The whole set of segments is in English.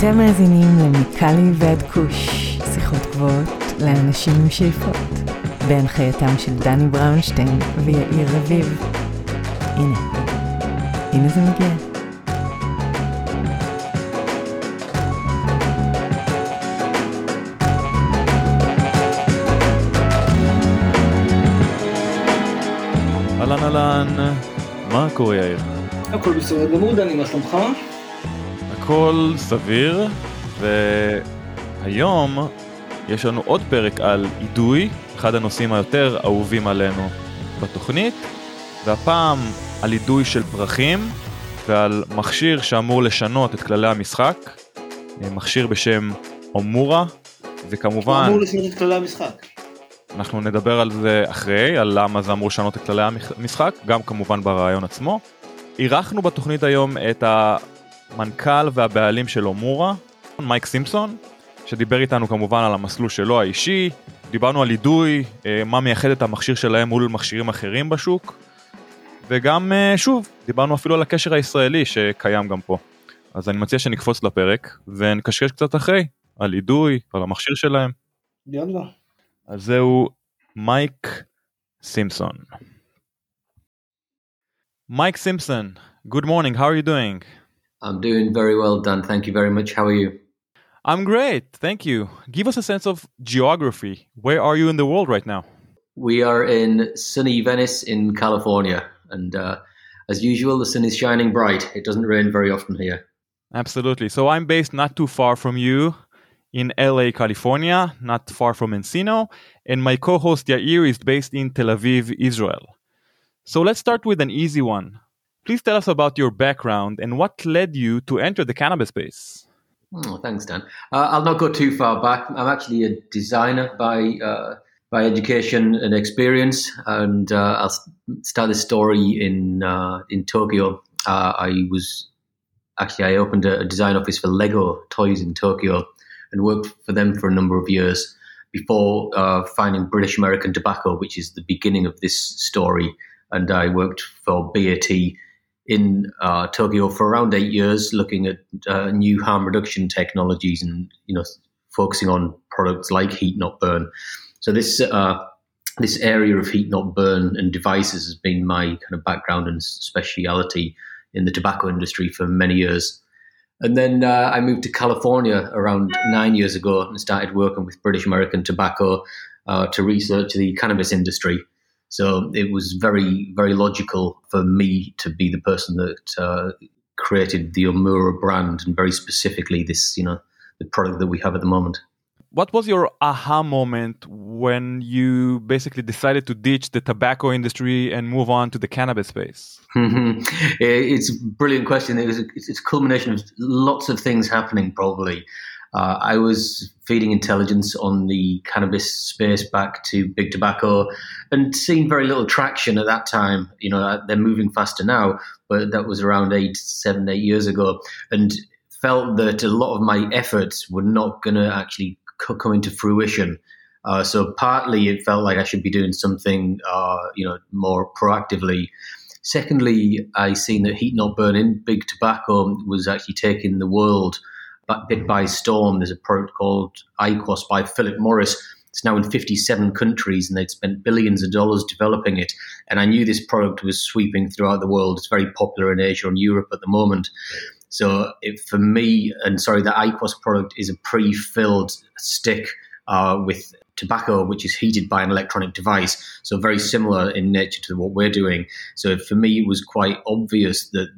אתם מאזינים למיקלי ועד כוש, שיחות גבוהות לאנשים עם שאיפות, בהנחייתם של דני בראונשטיין ויאיר רביב. הנה, הנה זה מגיע. אהלן אהלן, מה קורה יאיר? הכל בסדר גמור, דני, מה שלומך? הכל סביר, והיום יש לנו עוד פרק על אידוי, אחד הנושאים היותר אהובים עלינו בתוכנית, והפעם על אידוי של פרחים ועל מכשיר שאמור לשנות את כללי המשחק, מכשיר בשם אומורה, וכמובן... אמור לשנות את כללי המשחק. אנחנו נדבר על זה אחרי, על למה זה אמור לשנות את כללי המשחק, גם כמובן ברעיון עצמו. אירחנו בתוכנית היום את המנכ"ל והבעלים של אומורה, מייק סימפסון, שדיבר איתנו כמובן על המסלול שלו האישי, דיברנו על אידוי, אה, מה מייחד את המכשיר שלהם מול מכשירים אחרים בשוק, וגם אה, שוב, דיברנו אפילו על הקשר הישראלי שקיים גם פה. אז אני מציע שנקפוץ לפרק ונקשקש קצת אחרי, על אידוי, על המכשיר שלהם. יאללה. אז זהו מייק סימפסון. מייק סימפסון, good morning, how are you doing? I'm doing very well, Dan. Thank you very much. How are you? I'm great, thank you. Give us a sense of geography. Where are you in the world right now? We are in sunny Venice in California, and uh, as usual, the sun is shining bright. It doesn't rain very often here. Absolutely. So I'm based not too far from you in LA, California, not far from Encino, and my co host Yair is based in Tel Aviv, Israel. So let's start with an easy one. Please tell us about your background and what led you to enter the cannabis space. Oh, thanks, Dan. Uh, I'll not go too far back. I'm actually a designer by uh, by education and experience, and uh, I'll start this story in uh, in Tokyo. Uh, I was actually I opened a, design office for Lego toys in Tokyo and worked for them for a number of years before uh, finding British American Tobacco, which is the beginning of this story. And I worked for BAT in uh, Tokyo for around eight years, looking at uh, new harm reduction technologies and you know focusing on products like heat not burn. So this uh, this area of heat not burn and devices has been my kind of background and speciality in the tobacco industry for many years. And then uh, I moved to California around nine years ago and started working with British American Tobacco uh, to research the cannabis industry. So it was very, very logical for me to be the person that uh, created the Omura brand and very specifically this, you know, the product that we have at the moment. What was your aha moment when you basically decided to ditch the tobacco industry and move on to the cannabis space? it's a brilliant question. It was a, it's a culmination of lots of things happening, probably. Uh, I was feeding intelligence on the cannabis space back to big tobacco and seeing very little traction at that time. You know, they're moving faster now, but that was around eight, seven, eight years ago. And felt that a lot of my efforts were not going to actually come into fruition. Uh, so partly it felt like I should be doing something, uh, you know, more proactively. Secondly, I seen that heat not burning, big tobacco was actually taking the world bit by storm. There's a product called IQOS by Philip Morris. It's now in 57 countries, and they'd spent billions of dollars developing it. And I knew this product was sweeping throughout the world. It's very popular in Asia and Europe at the moment. So it, for me, and sorry, the IQOS product is a pre-filled stick uh, with tobacco, which is heated by an electronic device. So very similar in nature to what we're doing. So for me, it was quite obvious that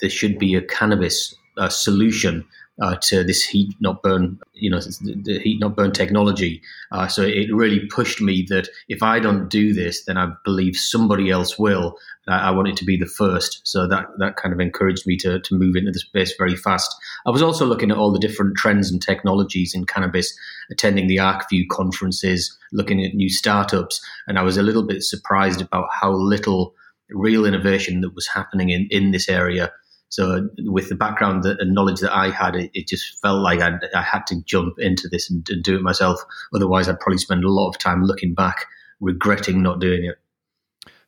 there should be a cannabis uh, solution uh, to this heat not burn, you know, the heat not burn technology. Uh, so it really pushed me that if I don't do this, then I believe somebody else will. I wanted to be the first, so that that kind of encouraged me to to move into the space very fast. I was also looking at all the different trends and technologies in cannabis, attending the ArcView conferences, looking at new startups, and I was a little bit surprised about how little real innovation that was happening in in this area. So, with the background and knowledge that I had, it, it just felt like I'd, I had to jump into this and, and, do it myself. Otherwise, I'd probably spend a lot of time looking back, regretting not doing it.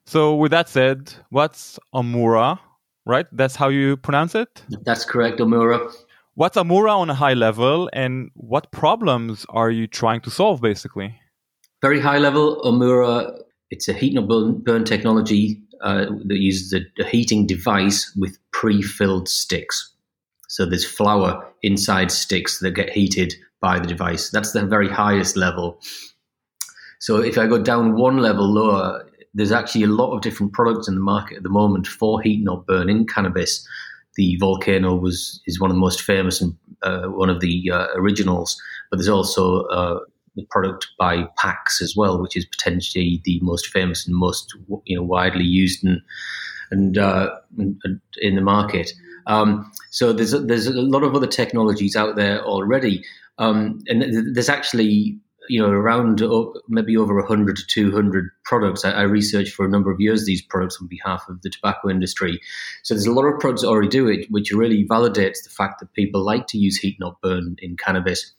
So, with that said, what's Omura, right? That's how you pronounce it? That's correct, Omura. what's Omura on a high level, and what problems are you trying to solve, basically? Very high level, Omura. It's a heat and burn, burn technology uh, that uses a, a heating device with pre-filled sticks. So there's flower inside sticks that get heated by the device. That's the very highest level. So if I go down one level lower, there's actually a lot of different products in the market at the moment for heat not burning cannabis. The Volcano was is one of the most famous and uh, one of the uh, originals, but there's also uh, the product by Pax as well, which is potentially the most famous and most you know widely used and and, uh, in the market. Um, so there's a, there's a lot of other technologies out there already, um, and there's actually you know around maybe over 100 to 200 products. I, I, researched for a number of years these products on behalf of the tobacco industry. So there's a lot of products already do it, which really validates the fact that people like to use heat not burn in cannabis.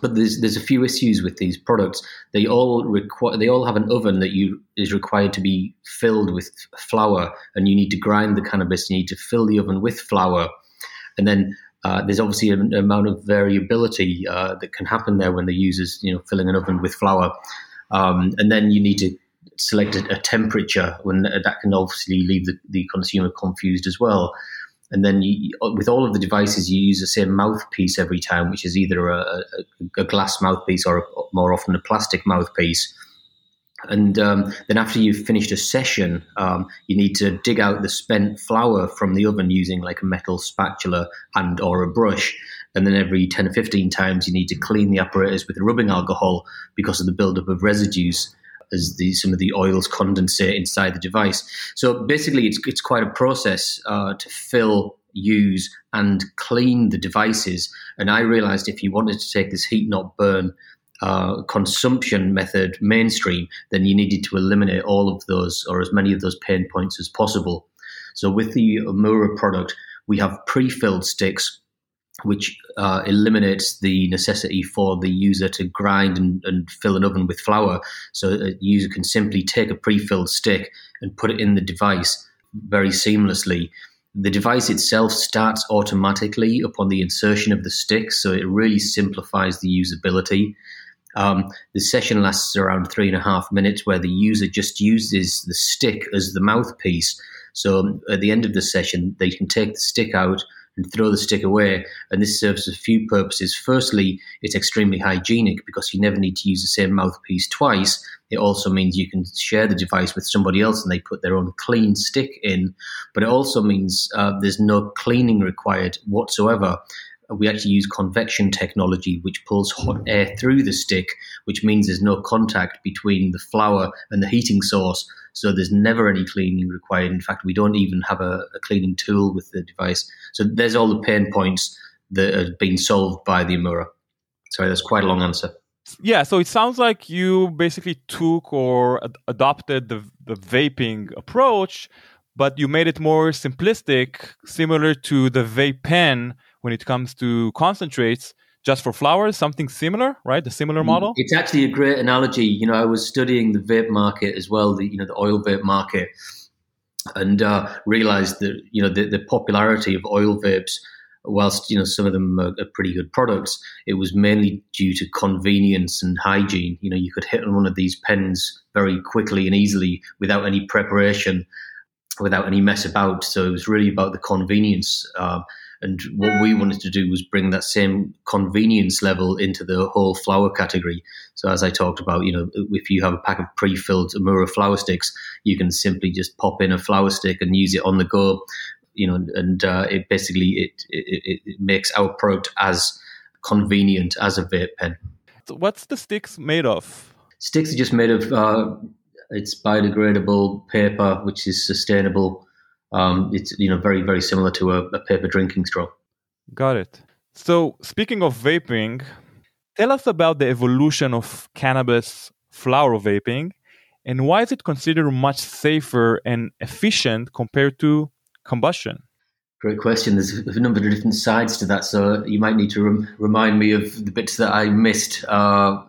But there's there's a few issues with these products. They all require they all have an oven that you is required to be filled with flower, and you need to grind the cannabis. You need to fill the oven with flower, and then uh, there's obviously an amount of variability uh, that can happen there when the user's you know filling an oven with flower, um, and then you need to select a, a temperature when that can obviously leave the, the consumer confused as well. And then you, with all of the devices, you use the same mouthpiece every time, which is either a, a, a glass mouthpiece or a, more often a plastic mouthpiece. And um, then after you've finished a session, um, you need to dig out the spent flower from the oven using like a metal spatula and or a brush. And then every 10 or 15 times, you need to clean the apparatus with rubbing alcohol because of the buildup of residues as the, some of the oils condensate inside the device. So basically, it's, it's quite a process uh, to fill, use, and clean the devices. And I realized if you wanted to take this heat not burn uh, consumption method mainstream, then you needed to eliminate all of those or as many of those pain points as possible. So with the Omura product, we have pre-filled sticks, which uh, eliminates the necessity for the user to grind and, and, fill an oven with flower. So a user can simply take a pre-filled stick and put it in the device very seamlessly. The device itself starts automatically upon the insertion of the stick, so it really simplifies the usability. Um, the session lasts around three and a half minutes, where the user just uses the stick as the mouthpiece. So at the end of the session, they can take the stick out and throw the stick away. And this serves a few purposes. Firstly, it's extremely hygienic because you never need to use the same mouthpiece twice. It also means you can share the device with somebody else and they put their own clean stick in. But it also means uh, there's no cleaning required whatsoever we actually use convection technology, which pulls hot mm. air through the stick, which means there's no contact between the flower and the heating source. So there's never any cleaning required. In fact, we don't even have a, a cleaning tool with the device. So there's all the pain points that have been solved by the Omura. Sorry, that's quite a long answer. Yeah, so it sounds like you basically took or ad- adopted the, the vaping approach, but you made it more simplistic, similar to the vape pen when it comes to concentrates just for flowers, something similar, right? The similar mm, model. It's actually a great analogy. You know, I was studying the vape market as well, the you know the oil vape market, and uh, realized that you know the, the popularity of oil vapes whilst you know some of them are, are, pretty good products, it was mainly due to convenience and hygiene. You know, you could hit on one of these pens very quickly and easily without any preparation, without any mess about. So it was really about the convenience. Uh, and what we wanted to do was bring that same convenience level into the whole flower category. So as I talked about, you know, if you have a pack of pre-filled Omura flower sticks, you can simply just pop in a flower stick and use it on the go. You know, and uh, it basically it, it, it makes our product as convenient as a vape pen. What's the sticks made of? Sticks are just made of uh, it's biodegradable paper, which is sustainable um, it's you know very very similar to a, a paper drinking straw. Got it. So speaking of vaping, tell us about the evolution of cannabis flower vaping and why is it considered much safer and efficient compared to combustion? Great question. There's a number of different sides to that, so you might need to rem- remind me of the bits that I missed uh,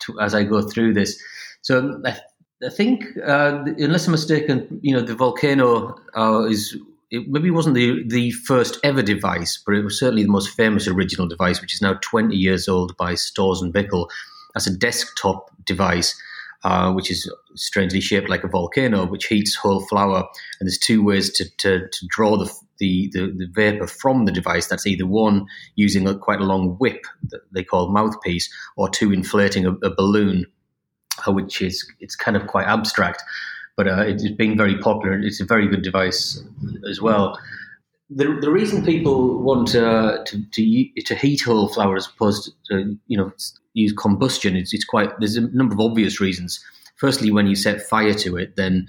to, as I go through this. So I I think, uh, unless I'm mistaken, you know, the volcano uh, is it maybe wasn't the the first ever device, but it was certainly the most famous original device, which is now 20 years old by Storz and Bickel. That's a desktop device, uh, which is strangely shaped like a volcano, which heats whole flower. And there's two ways to, to, to draw the, the, the, the, vapor from the device. That's either one using a, quite a long whip that they call mouthpiece, or two inflating a, a balloon, which is it's kind of quite abstract but uh, it's been very popular. It's a very good device as well. The, the reason people want uh, to, to to heat whole flower as opposed to you know use combustion it's, it's quite there's a number of obvious reasons. Firstly, when you set fire to it, then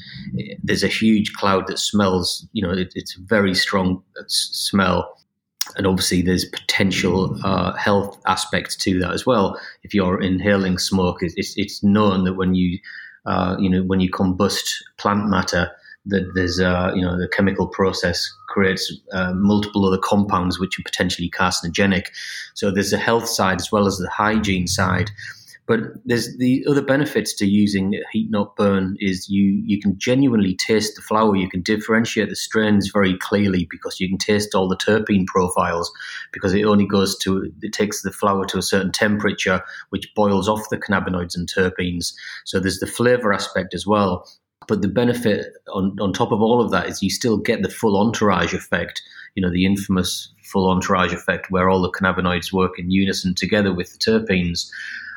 there's a huge cloud that smells. You know, it, it's a very strong uh, smell, and obviously there's potential uh, health aspects to that as well. If you're inhaling smoke, it's, it's known that when you uh, you know, when you combust plant matter, that there's uh, you know the chemical process creates uh, multiple other compounds which are potentially carcinogenic. So there's a health side as well as the hygiene side. But there's the other benefits to using heat not burn is you you can genuinely taste the flower. You can differentiate the strains very clearly because you can taste all the terpene profiles because it only goes to it takes the flower to a certain temperature which boils off the cannabinoids and terpenes. So there's the flavor aspect as well. But the benefit on, on top of all of that is you still get the full entourage effect, you know, the infamous full entourage effect where all the cannabinoids work in unison together with the terpenes.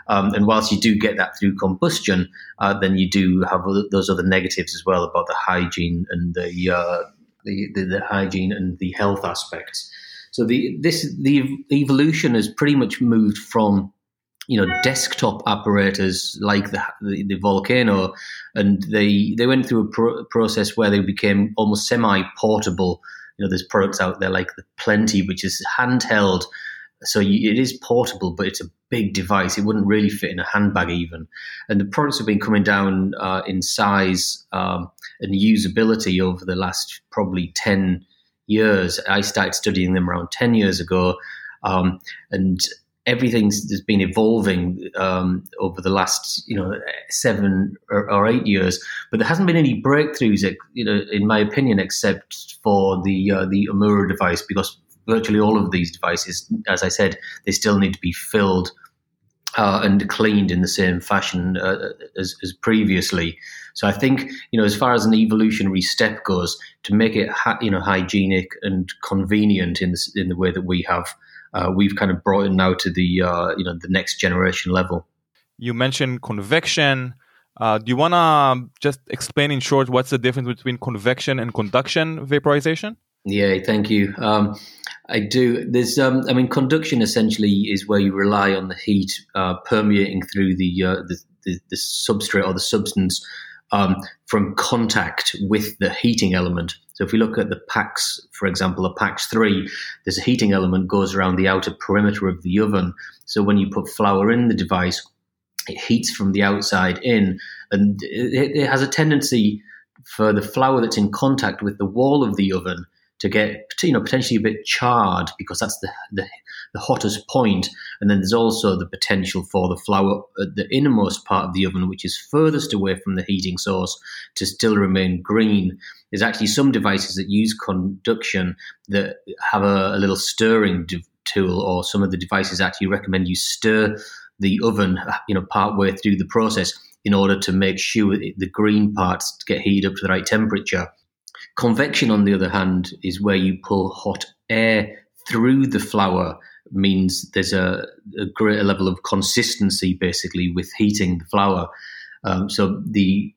Um, and whilst you do get that through combustion, uh, then you do have those other negatives as well about the hygiene and the, uh, the, the, the hygiene and the health aspects. So the this the evolution has pretty much moved from you know desktop apparatus like the, the, the volcano, and they they went through a pro- process where they became almost semi portable. You know, there's products out there like the Plenty, which is handheld so you, it is portable, but it's a big device. It wouldn't really fit in a handbag even. And the products have been coming down uh, in size um, and usability over the last probably 10 years. I started studying them around 10 years ago. Um, and everything's has been evolving um, over the last you know seven or, or, eight years, but there hasn't been any breakthroughs, you know, in my opinion, except for the uh, the Omura device because virtually all of these devices, as I said, they still need to be filled uh, and cleaned in the same fashion uh, as, as, previously. So I think you know, as far as an evolutionary step goes, to make it ha- you know hygienic and convenient in the, in the way that we have, uh, we've kind of brought it now to the uh, you know the next generation level. You mentioned convection. Uh, do you want to just explain in short what's the difference between convection and conduction vaporization? Yeah, thank you. Um, I do. There's, um, I mean, conduction essentially is where you rely on the heat uh, permeating through the, uh, the, the, the substrate or the substance um, from contact with the heating element. So if we look at the PAX, for example, a PAX 3, there's a heating element goes around the outer perimeter of the oven. So when you put flower in the device, it heats from the outside in, and it, it has a tendency for the flower that's in contact with the wall of the oven to get you know potentially a bit charred because that's the, the, the hottest point. And then there's also the potential for the flower at the innermost part of the oven which is furthest away from the heating source to still remain green. There's actually some devices that use conduction that have a, a little stirring tool or some of the devices actually recommend you stir the oven you know part way through the process in order to make sure the green parts get heated up to the right temperature Convection, on the other hand, is where you pull hot air through the flower, means there's a, a greater level of consistency basically with heating the flower. Um, so the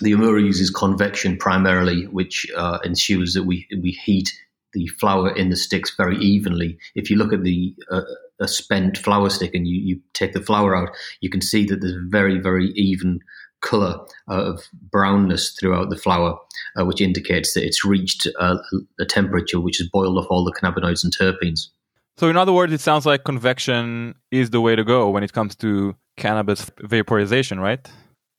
the Omura uses convection primarily, which uh, ensures that we we heat the flower in the sticks very evenly. If you look at the uh, a spent flower stick and you, you take the flower out, you can see that there's very very even color uh, of brownness throughout the flower, uh, which indicates that it's reached uh, a temperature which has boiled off all the cannabinoids and terpenes. So, in other words, it sounds like convection is the way to go when it comes to cannabis vaporization, right?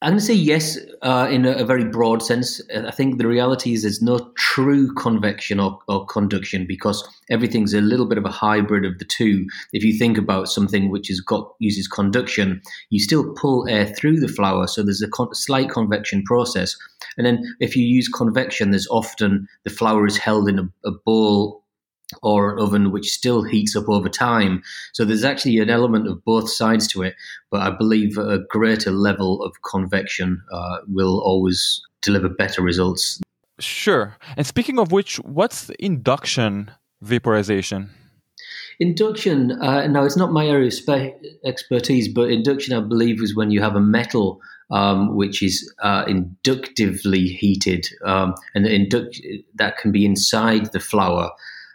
I'm going to say yes uh, in a, a, very broad sense. I think the reality is there's no true convection or, or, conduction because everything's a little bit of a hybrid of the two. If you think about something which has got uses conduction, you still pull air through the flower, so there's a con- slight convection process. And then if you use convection, there's often the flower is held in a, a bowl or an oven which still heats up over time. So there's actually an element of both sides to it, but I believe a greater level of convection uh, will always deliver better results. Sure. And speaking of which, what's induction vaporization? Induction, uh, now it's not my area of spe- expertise, but induction, I believe, is when you have a metal um, which is uh, inductively heated, um, and induct- that can be inside the flower.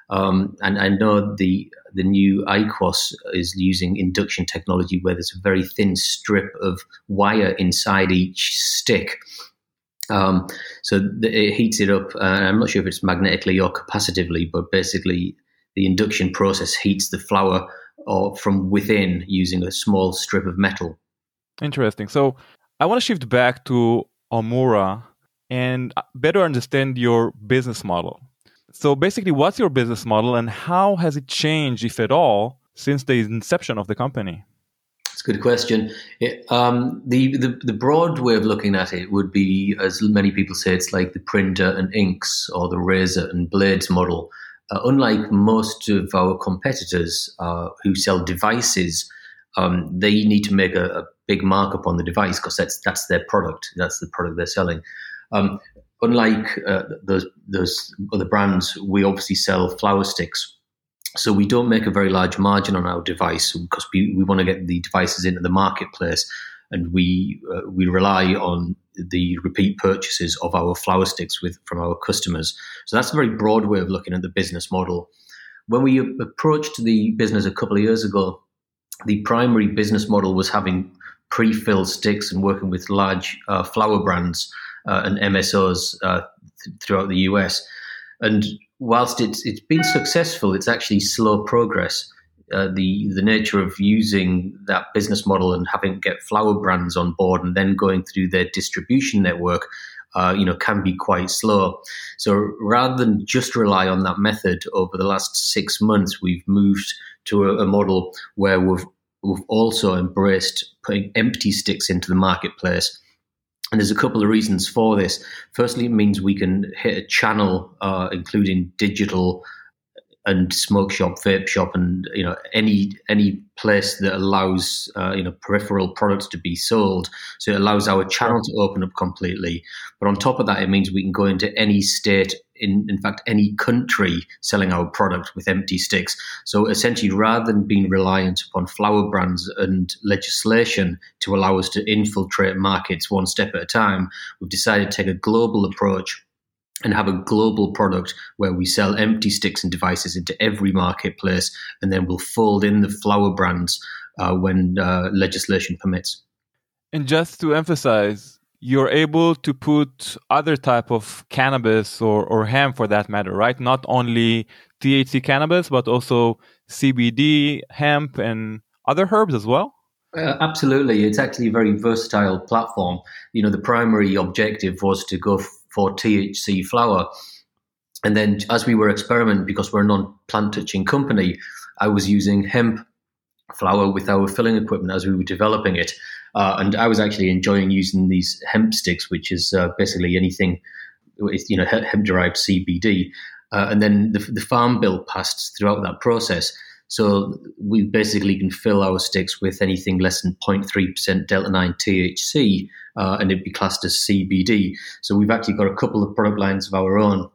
Um, and I know the the new IQOS is using induction technology where there's a very thin strip of wire inside each stick. Um, so the, it heats it up. Uh, I'm not sure if it's magnetically or capacitively, but basically the induction process heats the flower or from within using a small strip of metal. Interesting. So I want to shift back to Omura and better understand your business model. So basically, what's your business model and how has it changed, if at all, since the inception of the company? It's a good question. It, um, the, the, the broad way of looking at it would be, as many people say, it's like the printer and inks or the razor and blades model. Uh, unlike most of our competitors uh, who sell devices, um, they need to make a, a big markup on the device because that's that's their product. That's the product they're selling. Um, unlike uh, those those other brands, we obviously sell flower sticks. So we don't make a very large margin on our device because we, we want to get the devices into the marketplace, and we uh, we rely on the repeat purchases of our flower sticks with from our customers. So that's a very broad way of looking at the business model. When we approached the business a couple of years ago, the primary business model was having pre-filled sticks and working with large uh, flower brands uh, and MSOs uh, th- throughout the US. And whilst it's it's been successful, it's actually slow progress. Uh, the the nature of using that business model and having get flower brands on board and then going through their distribution network, uh, you know, can be quite slow. So rather than just rely on that method over the last six months, we've moved to a, a model where we've we've also embraced putting empty sticks into the marketplace. And there's a couple of reasons for this. Firstly, it means we can hit a channel, uh, including digital and smoke shop, vape shop, and you know any any place that allows uh, you know peripheral products to be sold. So it allows our channel to open up completely. But on top of that, it means we can go into any state in, in fact, any country selling our product with empty sticks. So essentially, rather than being reliant upon flower brands and legislation to allow us to infiltrate markets one step at a time, we've decided to take a global approach and have a global product where we sell empty sticks and devices into every marketplace, and then we'll fold in the flower brands uh, when uh, legislation permits. And just to emphasize, you're able to put other type of cannabis or, or hemp for that matter, right? Not only THC cannabis, but also CBD, hemp, and other herbs as well? Uh, absolutely. It's actually a very versatile platform. You know, the primary objective was to go f- for THC flower. And then as we were experimenting, because we're a non-plant touching company, I was using hemp flower with our filling equipment as we were developing it. Uh, and I was actually enjoying using these hemp sticks, which is uh, basically anything, you know, hemp derived CBD. Uh, and then the, the, farm bill passed throughout that process. So we basically can fill our sticks with anything less than 0.3% delta 9 THC, uh, and it'd be classed as CBD. So we've actually got a couple of product lines of our own,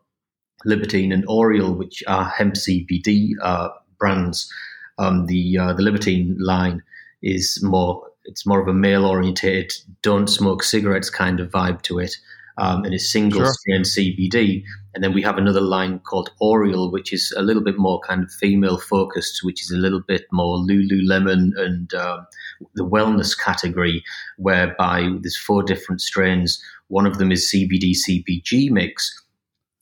Libertine and Oriole, which are hemp CBD uh, brands. Um, the uh, the Libertine line is more it's more of a male orientated, don't smoke cigarettes kind of vibe to it. Um, and it's single sure. strain CBD. And then we have another line called Oriole, which is a little bit more kind of female focused, which is a little bit more Lululemon and um, the wellness category, whereby there's four different strains. One of them is CBD CBG mix,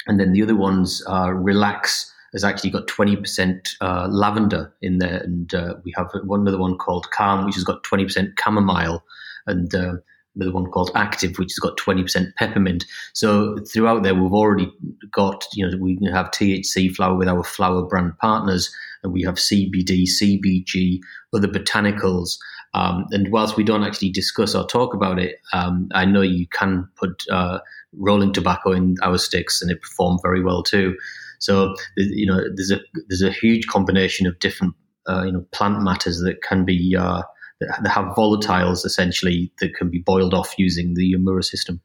and then the other ones are Relax has actually got 20% uh, lavender in there. And uh, we have one other one called Calm, which has got 20% chamomile. And uh, the one called Active, which has got 20% peppermint. So throughout there, we've already got, you know, we have THC flower with our flower brand partners, and we have CBD, CBG, other botanicals. Um, and whilst we don't actually discuss or talk about it, um, I know you can put uh, rolling tobacco in our sticks, and it performed very well too. So you know, there's a there's a huge combination of different uh, you know plant matters that can be uh, that have volatiles essentially that can be boiled off using the Omura system.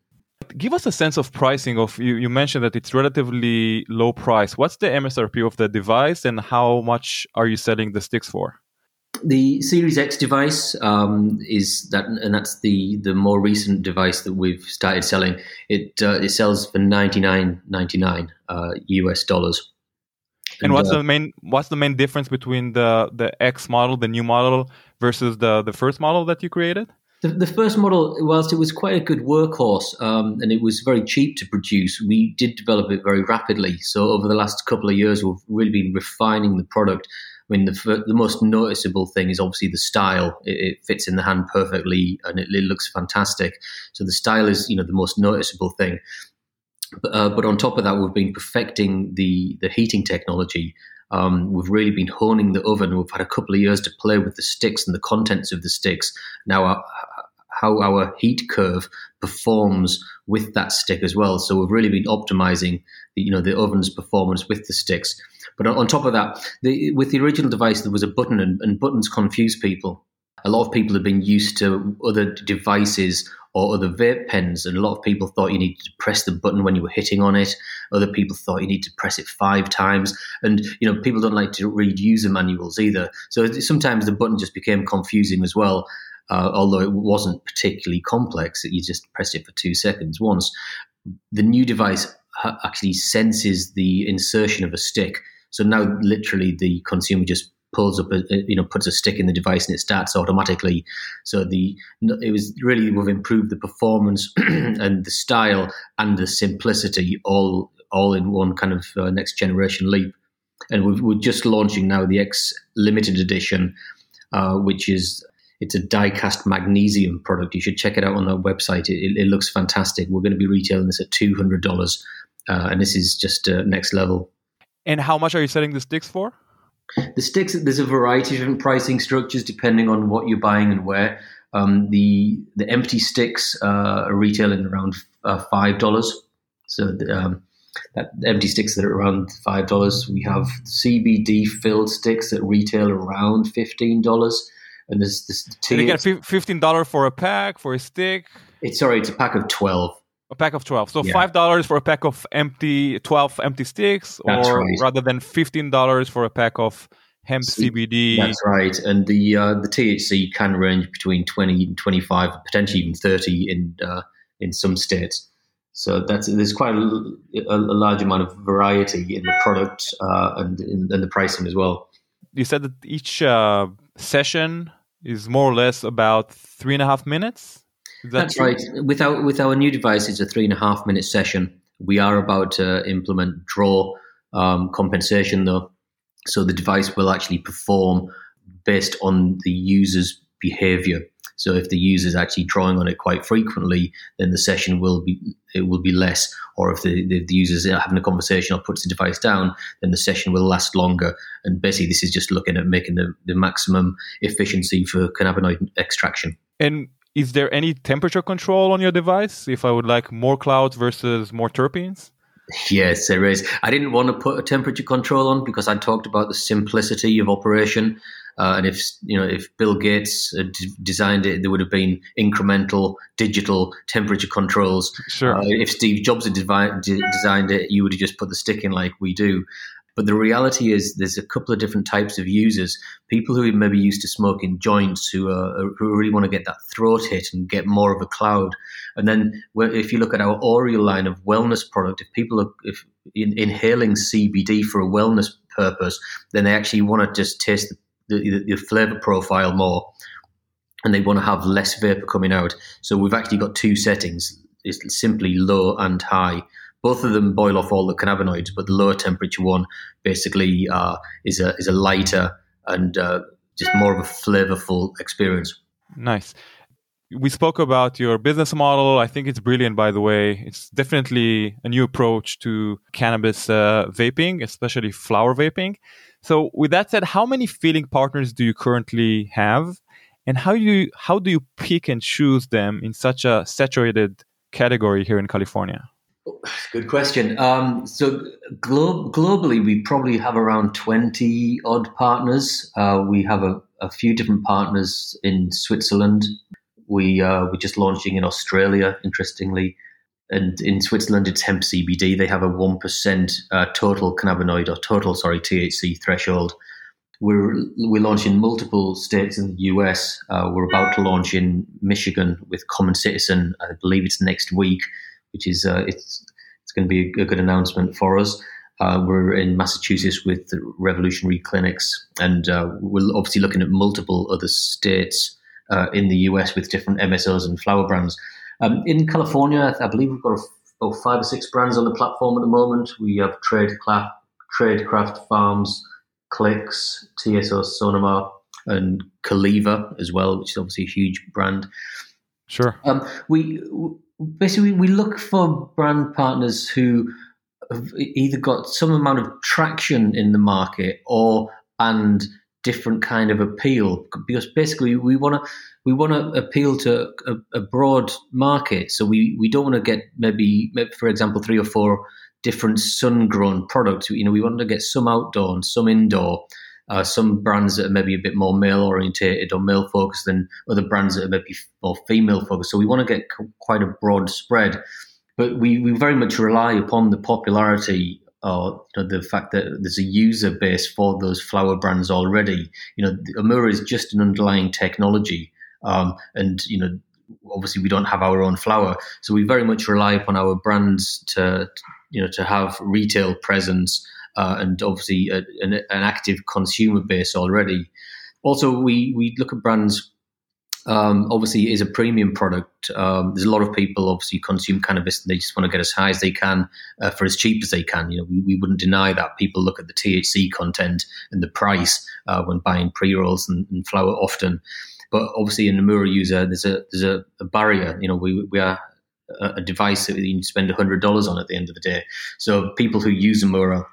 Give us a sense of pricing of you, you mentioned that it's relatively low price. What's the MSRP of the device and how much are you selling the sticks for? The Series X device um, is that, and that's the the more recent device that we've started selling. It uh, it sells for ninety nine ninety nine uh, US dollars. And, and what's uh, the main what's the main difference between the the X model, the new model, versus the the first model that you created? The, the first model, whilst it was quite a good workhorse um, and it was very cheap to produce, we did develop it very rapidly. So over the last couple of years, we've really been refining the product. I mean, the, the most noticeable thing is obviously the style. It, it fits in the hand perfectly and it, it, looks fantastic. So the style is, you know, the most noticeable thing. But, uh, but on top of that, we've been perfecting the the heating technology. Um, we've really been honing the oven. We've had a couple of years to play with the sticks and the contents of the sticks. Now, our, how our heat curve performs with that stick as well. So we've really been optimizing, the, you know, the oven's performance with the sticks. But on, top of that, the, with the original device, there was a button, and, and buttons confuse people. A lot of people have been used to other devices or other vape pens. And a lot of people thought you needed to press the button when you were hitting on it. Other people thought you need to press it five times. And, you know, people don't like to read user manuals either. So sometimes the button just became confusing as well. Uh, although it wasn't particularly complex, you just pressed it for two seconds once. The new device actually senses the insertion of a stick. So now, literally, the consumer just pulls up, a, you know, puts a stick in the device and it starts automatically. So the it was really we've improved the performance and the style and the simplicity all all in one kind of uh, next generation leap. And we are just launching now the X limited edition, uh, which is it's a die-cast magnesium product. You should check it out on our website. It, it looks fantastic. We're going to be retailing this at two hundred dollars, uh, and this is just uh, next level. And how much are you selling the sticks for? The sticks, there's a variety of different pricing structures depending on what you're buying and where. Um, the the empty sticks uh, are retailing around uh, five dollars. So the, um, that empty sticks that are around five dollars. We have CBD filled sticks that retail around fifteen dollars. And there's this. You get fifteen dollar for a pack for a stick. It's sorry, it's a pack of twelve. A pack of twelve. So yeah. five dollars for a pack of empty twelve empty sticks, That's or right. rather than fifteen dollars for a pack of hemp CBD. That's right, and the uh, the THC can range between twenty and twenty five, potentially even thirty in uh, in some states. So that's there's quite a, a, large amount of variety in the product uh, and in, in, the pricing as well. You said that each uh, session is more or less about three and a half minutes. That That's true? right. With our with our new device, it's a three and a half minute session. We are about to implement draw um, compensation though, so the device will actually perform based on the user's behavior. So if the user is actually drawing on it quite frequently, then the session will be it will be less. Or if the, the, the user is having a conversation or puts the device down, then the session will last longer. And basically, this is just looking at making the, the maximum efficiency for cannabinoid extraction. And is there any temperature control on your device if I would like more clouds versus more terpenes? Yes, there is. I didn't want to put a temperature control on because I talked about the simplicity of operation. Uh, and if you know if Bill Gates had d- designed it, there would have been incremental digital temperature controls. Sure. Uh, if Steve Jobs had devi- d- designed it, you would have just put the stick in like we do. But the reality is, there's a couple of different types of users. People who maybe used to smoking joints, who uh, who really want to get that throat hit and get more of a cloud. And then, if you look at our Oriel line of wellness product, if people are if in, inhaling CBD for a wellness purpose, then they actually want to just taste the, the, the flavor profile more, and they want to have less vapor coming out. So we've actually got two settings: it's simply low and high both of them boil off all the cannabinoids, but the lower temperature one basically uh, is a is a lighter and uh, just more of a flavorful experience. Nice. we spoke about your business model. I think it's brilliant, by the way. It's definitely a new approach to cannabis uh, vaping, especially flower vaping. So, with that said, how many filling partners do you currently have, and how you how do you pick and choose them in such a saturated category here in California? Good question. Um, so glo- globally, we probably have around twenty odd partners. Uh, we have a, a few different partners in Switzerland, we uh, we're just launching in Australia, interestingly, and in Switzerland it's hemp CBD. They have a one percent uh, total cannabinoid or total sorry THC threshold. We're we're launching multiple states in the US. Uh, we're about to launch in Michigan with Common Citizen. I believe it's next week, which is uh, it's it's going to be a good announcement for us. Uh, we're in Massachusetts with Revolutionary Clinics, and uh, we're obviously looking at multiple other states uh, in the US with different MSOs and flower brands. Um, in California, I believe we've got about five or six brands on the platform at the moment. We have Tradecraft, Tradecraft Farms, Clicks, TSO Sonoma, and Caliva as well, which is obviously a huge brand. Sure. Um, we basically we look for brand partners who have either got some amount of traction in the market or and different kind of appeal because basically we want to we want to appeal to a, a, broad market. So we, we don't want to get maybe, for example, three or four different sun grown products. You know, we want to get some outdoor and some indoor. Uh, some brands that are maybe a bit more male orientated or male focused than other brands that are maybe more female focused. So we want to get quite a broad spread. But we, we very much rely upon the popularity or you know, the fact that there's a user base for those flower brands already. You know, Omura is just an underlying technology, um, and you know, obviously we don't have our own flower, so we very much rely upon our brands to, you know, to have retail presence uh, and obviously a, an, an active consumer base already. Also, we we look at brands um, obviously is a premium product. Um, there's a lot of people obviously consume cannabis and they just want to get as high as they can uh, for as cheap as they can. You know, we, we wouldn't deny that. People look at the THC content and the price uh, when buying pre rolls and, and, flower often. But obviously, in the Mura user, there's a there's a, a barrier. You know, we we are a, a device that you spend hundred dollars on at the end of the day. So people who use Omura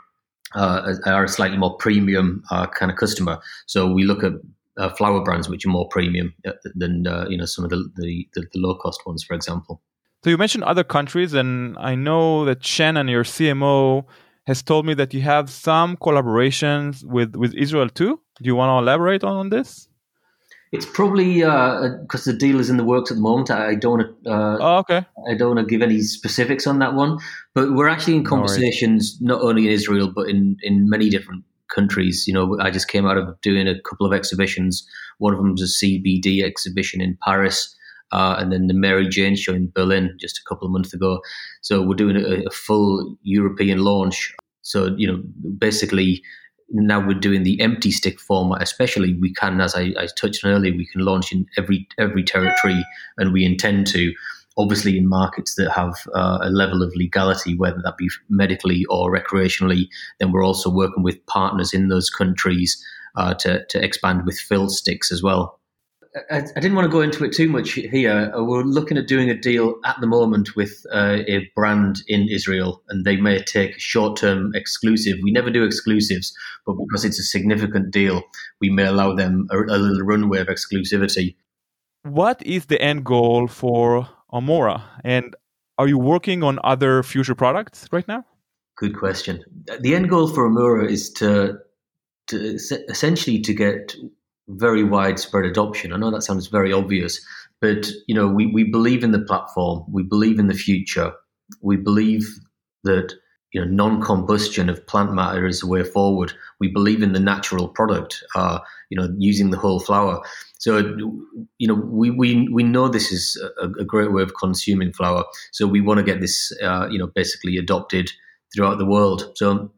uh, are a slightly more premium uh, kind of customer. So we look at uh, flower brands which are more premium uh, than uh, you know some of the, the, the, low cost ones, for example. So you mentioned other countries, and I know that Shannon, your CMO, has told me that you have some collaborations with with Israel too. Do you want to elaborate on this? It's probably because uh, the deal is in the works at the moment. I don't want to. Uh, oh, okay. I don't want to give any specifics on that one, but we're actually in conversations no not only in Israel but in in many different countries. You know, I just came out of doing a couple of exhibitions. One of them was a CBD exhibition in Paris, uh, and then the Mary Jane show in Berlin just a couple of months ago. So we're doing a, a full European launch. So you know, basically. Now we're doing the empty stick format, especially we can, as I, I touched on earlier, we can launch in every every territory, and we intend to obviously in markets that have uh, a level of legality, whether that be medically or recreationally, then we're also working with partners in those countries uh, to, to expand with fill sticks as well. I, I, didn't want to go into it too much here. Uh, we're looking at doing a deal at the moment with uh, a brand in Israel, and they may take a short term exclusive. We never do exclusives, but because it's a significant deal, we may allow them a, a little runway of exclusivity. What is the end goal for Omura? And are you working on other future products right now? Good question. The end goal for Omura is to, to essentially to get very widespread adoption. I know that sounds very obvious, but you know we, we believe in the platform. We believe in the future. We believe that you know non-combustion of plant matter is the way forward. We believe in the natural product. Uh, you know, using the whole flower. So, you know, we, we, we know this is a, a great way of consuming flower. So we want to get this, uh, you know, basically adopted throughout the world. So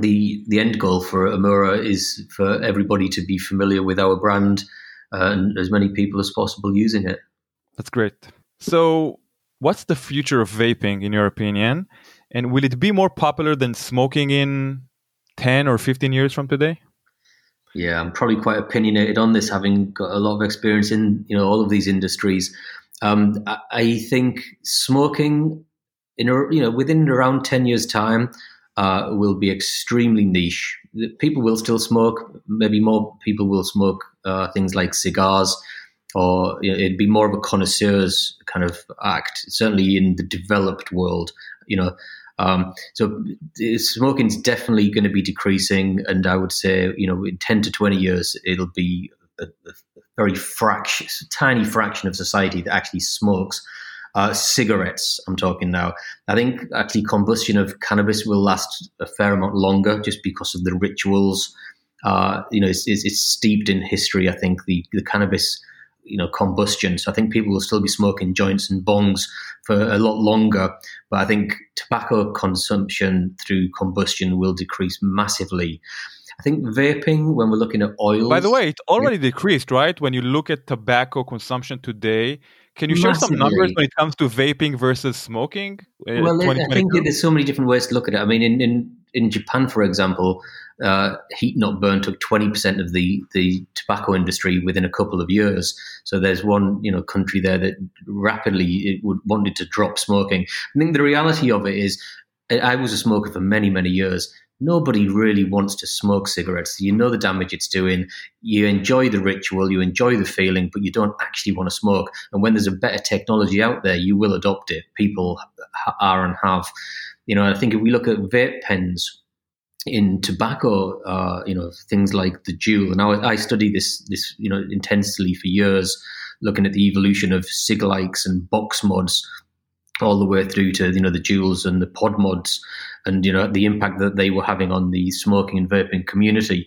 the the end goal for Omura is for everybody to be familiar with our brand uh, and as many people as possible using it. That's great. So, what's the future of vaping in your opinion? And will it be more popular than smoking in 10 or 15 years from today? Yeah, I'm probably quite opinionated on this, having got a lot of experience in you know all of these industries. Um, I, I think smoking in a, you know within around ten years' time uh, will be extremely niche. People will still smoke. Maybe more people will smoke uh, things like cigars, or you know, it'd be more of a connoisseur's kind of act. Certainly in the developed world, you know. Um, so smoking is definitely going to be decreasing, and I would say, you know, in ten to twenty years, it'll be a, a very fraction, tiny fraction of society that actually smokes. Uh, cigarettes, I'm talking now. I think actually combustion of cannabis will last a fair amount longer just because of the rituals. Uh, you know, it's, it's, it's, steeped in history. I think the, the cannabis, you know, combustion. So I think people will still be smoking joints and bongs for a lot longer. But I think tobacco consumption through combustion will decrease massively. I think vaping, when we're looking at oils. By the way, it already decreased, right? When you look at tobacco consumption today, can you share Massively. some numbers when it comes to vaping versus smoking? Uh, well, I think there's so many different ways to look at it. I mean, in in, in Japan, for example, uh, heat not burn took 20% of the, the tobacco industry within a couple of years. So there's one you know country there that rapidly it would wanted to drop smoking. I think the reality of it is, I was a smoker for many many years nobody really wants to smoke cigarettes. You know the damage it's doing. You enjoy the ritual, you enjoy the feeling, but you don't actually want to smoke. And when there's a better technology out there, you will adopt it. People are and have. You know, I think if we look at vape pens in tobacco, uh, you know, things like the Juul, and I, I study this, this, you know, intensely for years, looking at the evolution of cig likes and box mods all the way through to you know the Juuls and the pod mods and you know the impact that they were having on the smoking and vaping community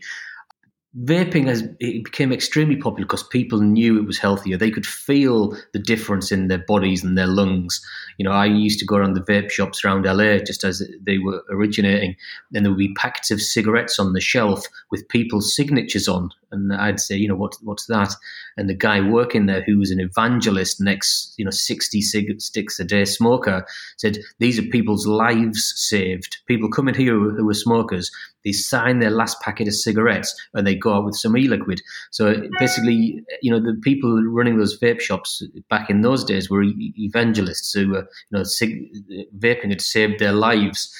vaping has it became extremely popular because people knew it was healthier. They could feel the difference in their bodies and their lungs. You know, I used to go around the vape shops around LA just as they were originating, and there would be packets of cigarettes on the shelf with people's signatures on. And I'd say, you know, what what's that? And the guy working there, who was an evangelist, next, you know, sixty cig- sticks a day smoker, said, "These are people's lives saved. People coming here who, who are smokers they sign their last packet of cigarettes and they go out with some e-liquid. So basically, you know, the people running those vape shops back in those days were evangelists who were, you know, vaping had saved their lives.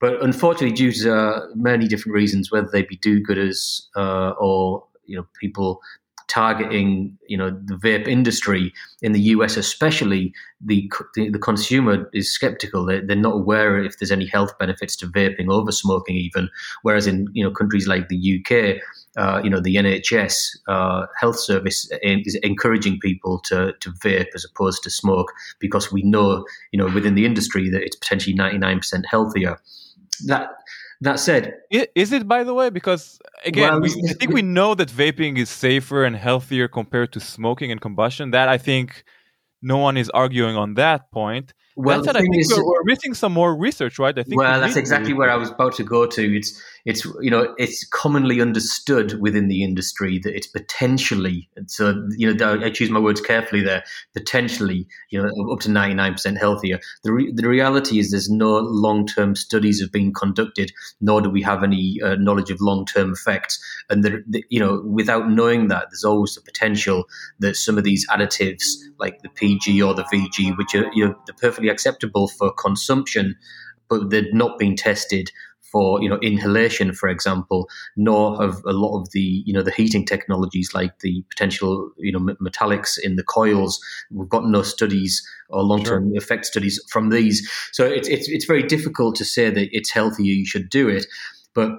But unfortunately, due to uh, many different reasons, whether they be do-gooders uh, or you know people targeting you know the vape industry in the US especially the the, the consumer is skeptical. They're, they're, not aware if there's any health benefits to vaping over smoking even. Whereas in you know countries like the UK uh, you know the NHS uh, health service is encouraging people to to vape as opposed to smoke because we know you know within the industry that it's potentially 99% healthier. That that said, is it by the way? Because again, well, we, I think we know that vaping is safer and healthier compared to smoking and combustion. That I think no one is arguing on that point. Well, that said, I think is, we're, we're, missing some more research, right? I think. Well, that's exactly where I was about to go to. It's it's you know it's commonly understood within the industry that it's potentially so you know I choose my words carefully there potentially you know up to 99% healthier the, re- the reality is there's no long-term studies have been conducted nor do we have any uh, knowledge of long-term effects and the, the, you know without knowing that there's always the potential that some of these additives like the PG or the VG which are you know, they're perfectly acceptable for consumption but they're not being tested for you know inhalation, for example, nor have a lot of the you know the heating technologies like the potential you know metallics in the coils. We've got no studies or long term sure. effect studies from these, so it's it's it's very difficult to say that it's healthier. You should do it, but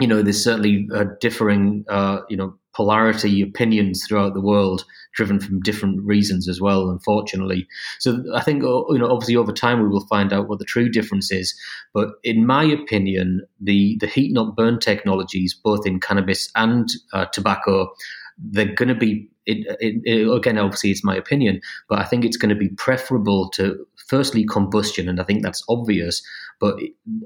you know there's certainly a differing uh, you know polarity opinions throughout the world driven from different reasons as well, unfortunately. So I think, uh, you know, obviously over time we will find out what the true difference is. But in my opinion, the, the heat not burn technologies, both in cannabis and uh, tobacco, they're going to be it, it, it, again, obviously, it's my opinion, but I think it's going to be preferable to firstly combustion, and I think that's obvious, but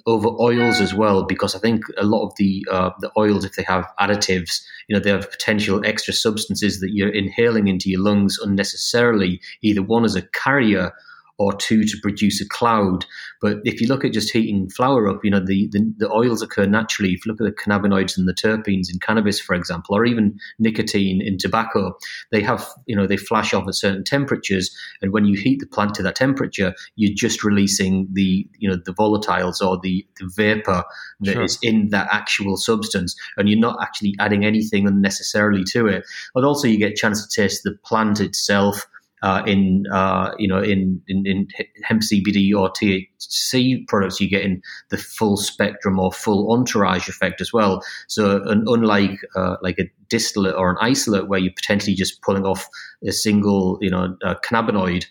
over oils as well, because I think a lot of the uh, the oils, if they have additives, you know, they have potential extra substances that you're inhaling into your lungs unnecessarily, either one as a carrier or two to produce a cloud. But if you look at just heating flower up, you know, the, the, the, oils occur naturally. If you look at the cannabinoids and the terpenes in cannabis, for example, or even nicotine in tobacco, they have, you know, they flash off at certain temperatures. And when you heat the plant to that temperature, you're just releasing the, you know, the volatiles or the, the vapor that sure. is in that actual substance. And you're not actually adding anything unnecessarily to it. But also you get a chance to taste the plant itself uh, in uh, you know in, in, in hemp CBD or THC products, you get in the full spectrum or full entourage effect as well. So, an, unlike uh, like a distillate or an isolate, where you're potentially just pulling off a single you know cannabinoid.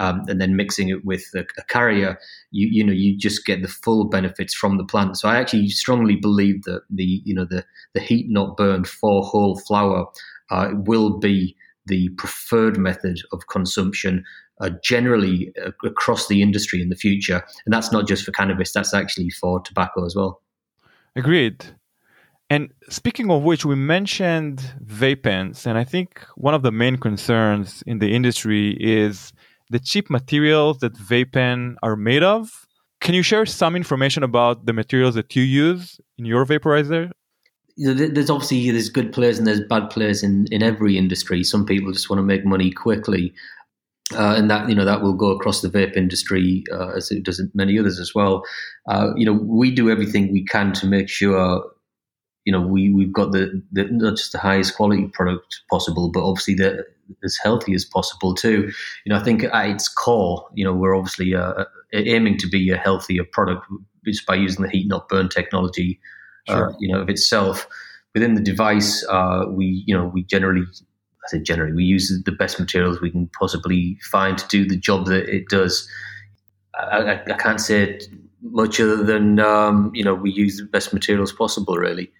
Um, and then mixing it with a, a, carrier, you you know you just get the full benefits from the plant. So I actually strongly believe that the you know the the heat not burned for whole flower uh, will be the preferred method of consumption uh, generally uh, across the industry in the future. And that's not just for cannabis, that's actually for tobacco as well. Agreed. And speaking of which, we mentioned vape pens, and I think one of the main concerns in the industry is the cheap materials that vape pen are made of. Can you share some information about the materials that you use in your vaporizer? You know, there's obviously there's good players and there's bad players in, in every industry. Some people just want to make money quickly, uh, and that you know that will go across the vape industry uh, as it does many others as well. Uh, you know, we do everything we can to make sure you know we we've got the, the not just the highest quality product possible, but obviously the as healthy as possible too. You know, I think at its core, you know, we're obviously uh, aiming to be a healthier product just by using the heat not burn technology uh, sure. uh, you know, of itself. Within the device, uh, we, you know, we generally, I say generally, we use the best materials we can possibly find to do the job that it does. I, I, I can't say much other than, um, you know, we use the best materials possible, really.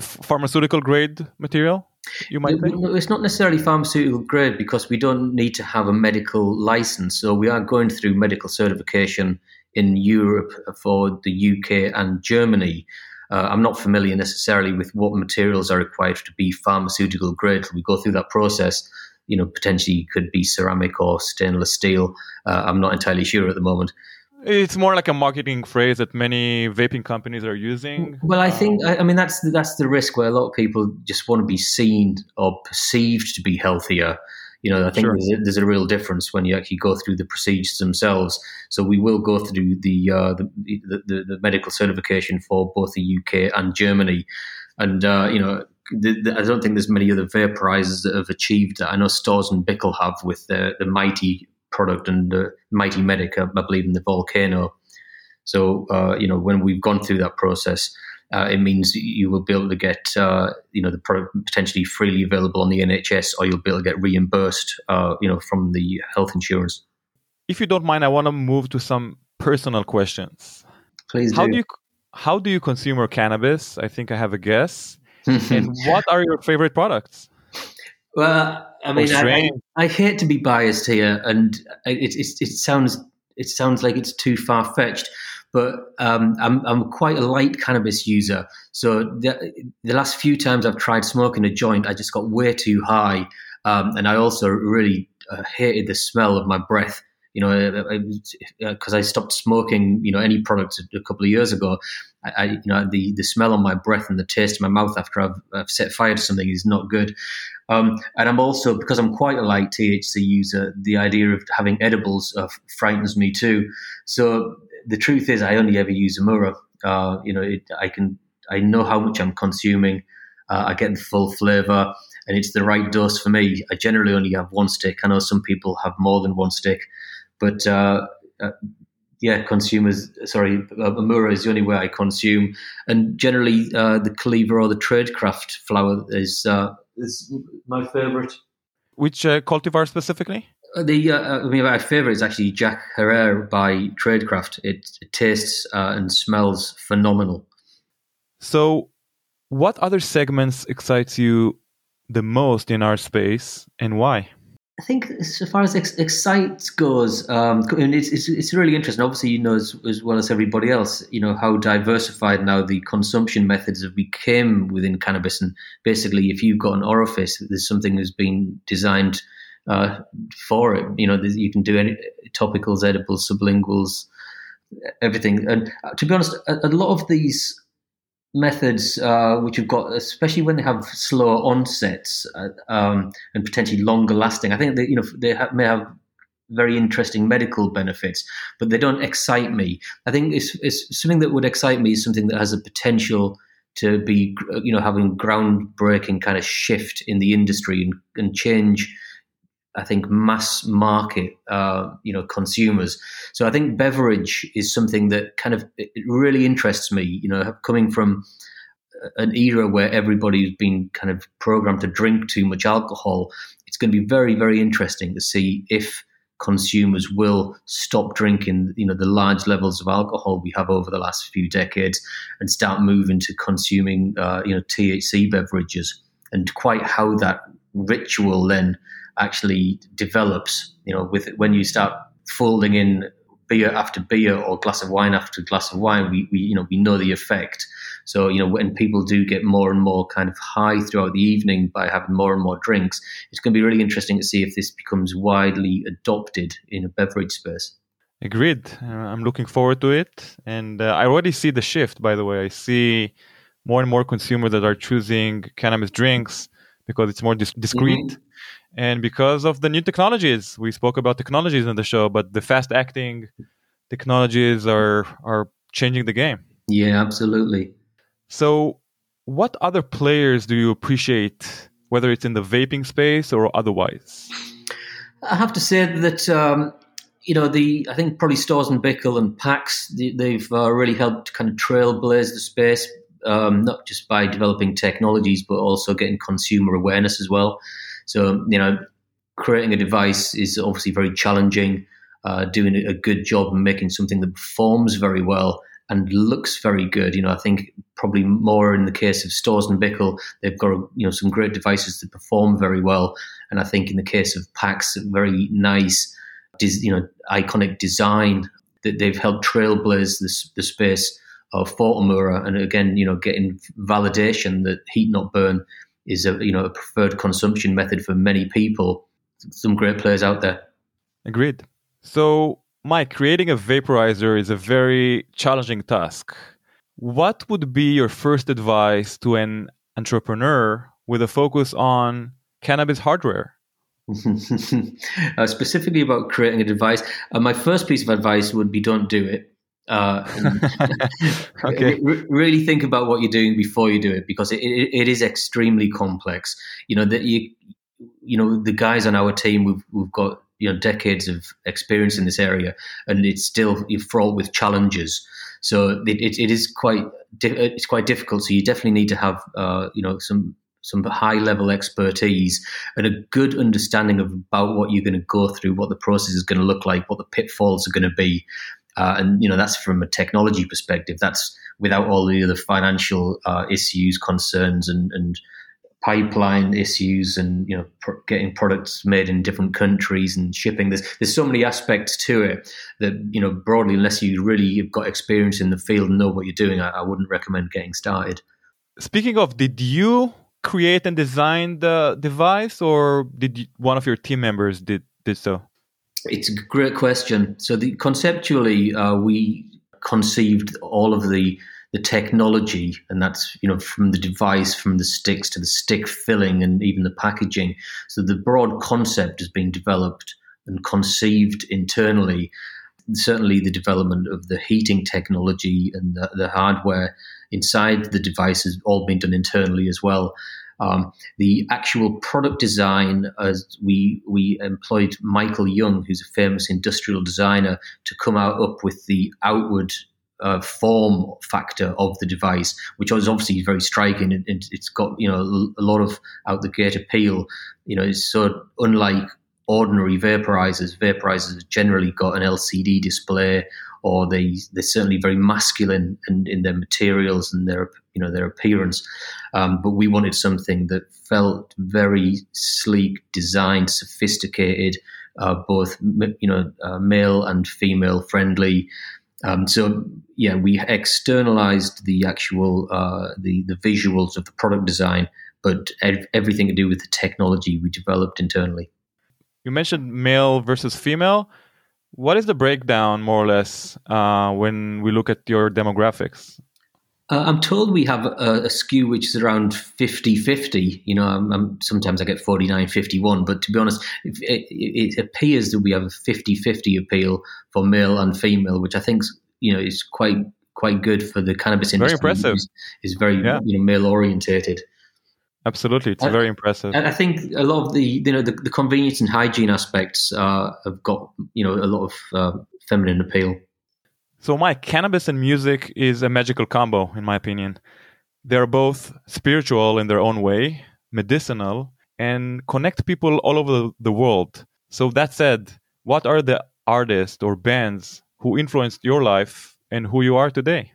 Pharmaceutical grade material? you might think? It's not necessarily pharmaceutical grade because we don't need to have a medical license. So we are going through medical certification in Europe for the UK and Germany. Uh, I'm not familiar necessarily with what materials are required to be pharmaceutical grade. We go through that process. You know, potentially could be ceramic or stainless steel. Uh, I'm not entirely sure at the moment. It's more like a marketing phrase that many vaping companies are using. Well, I think I, I mean that's that's the risk where a lot of people just want to be seen or perceived to be healthier you know, I think sure. there's, a, there's, a, real difference when you actually go through the procedures themselves. So we will go through the uh, the, the, the, medical certification for both the UK and Germany, and uh, you know. The, I don't think there's many other vaporizers that have achieved that. I know Storz and Bickel have with the, the Mighty product and the Mighty Medic, I believe, in the Volcano. So, uh, you know, when we've gone through that process, uh, it means you will be able to get uh, you know the product potentially freely available on the NHS, or you'll be able to get reimbursed uh, you know from the health insurance. If you don't mind, I want to move to some personal questions. Please. How do, do you how do you consume your cannabis? I think I have a guess. and what are your favorite products? Well, I mean, I, I, hate to be biased here, and it, it, it sounds it sounds like it's too far fetched but um, I'm, I'm quite a light cannabis user. So the, the last few times I've tried smoking a joint, I just got way too high. Um, and I also really uh, hated the smell of my breath. You know, because I, I, stopped smoking, you know, any products a, a couple of years ago. I, I, you know, the, the smell on my breath and the taste in my mouth after I've, I've set fire to something is not good. Um, and I'm also because I'm quite a light THC user. The idea of having edibles uh, frightens me too. So the truth is, I only ever use Omura. Uh, you know, it, I can I know how much I'm consuming. Uh, I get the full flavor, and it's the right dose for me. I generally only have one stick. I know some people have more than one stick, but uh, uh yeah, consumers. Sorry, uh, Omura is the only way I consume, and generally uh, the Caliva or the Tradecraft flower is is my favorite. Which cultivar specifically? Uh, the uh, uh, I mean, my favorite is actually Jack Herer by Tradecraft. It, it tastes uh, and smells phenomenal. So, what other segments excites you the most in our space, and why? I think as far as ex- excites goes, um, it's, it's, it's really interesting. Obviously, you know as, as well as everybody else, you know how diversified now the consumption methods have become within cannabis. And basically, if you've got an orifice, there's something that's been designed uh, for it. You know, you can do any topicals, edibles, sublinguals, everything. And uh, to be honest, a, a lot of these methods uh, which have got, especially when they have slower onsets uh, um, and potentially longer lasting. I think that you know they may have very interesting medical benefits, but they don't excite me. I think it's, it's something that would excite me is something that has a potential to be, you know, having groundbreaking kind of shift in the industry and, and change. I think mass market, uh, you know, consumers. So I think beverage is something that kind of it really interests me. You know, coming from an era where everybody's been kind of programmed to drink too much alcohol, it's going to be very, very interesting to see if consumers will stop drinking, you know, the large levels of alcohol we have over the last few decades and start moving to consuming, uh, you know, THC beverages and quite how that ritual then actually develops, you know, with when you start folding in beer after beer or glass of wine after glass of wine, we, we you know, we know the effect so, you know, when people do get more and more kind of high throughout the evening by having more and more drinks, it's going to be really interesting to see if this becomes widely adopted in a beverage space. Agreed. Uh, I'm looking forward to it. And uh, I already see the shift, by the way. I see more and more consumers that are choosing cannabis drinks because it's more dis- discreet. Mm-hmm. And because of the new technologies, we spoke about technologies in the show, but the fast acting technologies are are changing the game. Yeah, absolutely. So, what other players do you appreciate, whether it's in the vaping space or otherwise? I have to say that um, you know the I think probably Storz and Bickel and PAX they, have uh, really helped kind of trailblaze the space, um, not just by developing technologies but also getting consumer awareness as well. So you know, creating a device is obviously very challenging. Uh, doing a good job and making something that performs very well and looks very good. You know, I think probably more in the case of Storz and Bickel, they've got you know some great devices that perform very well, and I think in the case of PAX, very nice, you know, iconic design that they've helped trailblaze the, the space of for Omura, and again, you know, getting validation that heat not burn is a you know a preferred consumption method for many people. Some great players out there. Agreed. So Mike, creating a vaporizer is a very challenging task. What would be your first advice to an entrepreneur with a focus on cannabis hardware? uh, specifically about creating a device, uh, my first piece of advice would be don't do it. Uh, okay. really think about what you're doing before you do it because it, it, it is extremely complex. You know that you, you know the guys on our team we've we've got you know decades of experience in this area, and it's still fraught with challenges. So it, it, it is quite it's quite difficult. So you definitely need to have uh, you know some some high level expertise and a good understanding of about what you're going to go through, what the process is going to look like, what the pitfalls are going to be, uh, and you know that's from a technology perspective. That's without all the other financial uh, issues, concerns, and and pipeline issues and you know pr- getting products made in different countries and shipping. There's there's so many aspects to it that you know broadly unless you really have got experience in the field and know what you're doing I, I wouldn't recommend getting started. Speaking of did you create and design the device or did you, one of your team members did did so it's a great question so the conceptually uh, we conceived all of the the technology, and that's you know from the device, from the sticks to the stick filling, and even the packaging. So the broad concept has been developed and conceived internally. Certainly, the development of the heating technology and the, the hardware inside the device has all been done internally as well. Um, the actual product design, as we we employed Michael Young, who's a famous industrial designer, to come out up with the outward uh, form factor of the device, which is obviously very striking. It, it, it's got you know a lot of out the gate appeal. You know, it's so unlike ordinary vaporizers. Vaporizers have generally got an LCD display, or they they're certainly very masculine in, in their materials and their you know their appearance. Um, but we wanted something that felt very sleek, designed, sophisticated, uh, both you know uh, male and female friendly. Um, so yeah, we externalized the actual uh, the the visuals of the product design, but ev- everything to do with the technology we developed internally. you mentioned male versus female. What is the breakdown, more or less, uh, when we look at your demographics? Uh, I'm told we have a, a, skew which is around 50 50. You know, I'm, I'm, sometimes I get 49 51, but to be honest, it, it, it appears that we have a 50 50 appeal for male and female, which I think you know is quite quite good for the cannabis industry. Very impressive. Is, is very yeah. you know male orientated. Absolutely, it's very impressive. And I think a lot of the you know the, the convenience and hygiene aspects uh, have got you know a lot of uh, feminine appeal. So, Mike, cannabis and music is a magical combo, in my opinion. They're both spiritual in their own way, medicinal, and connect people all over the world. So, that said, what are the artists or bands who influenced your life and who you are today?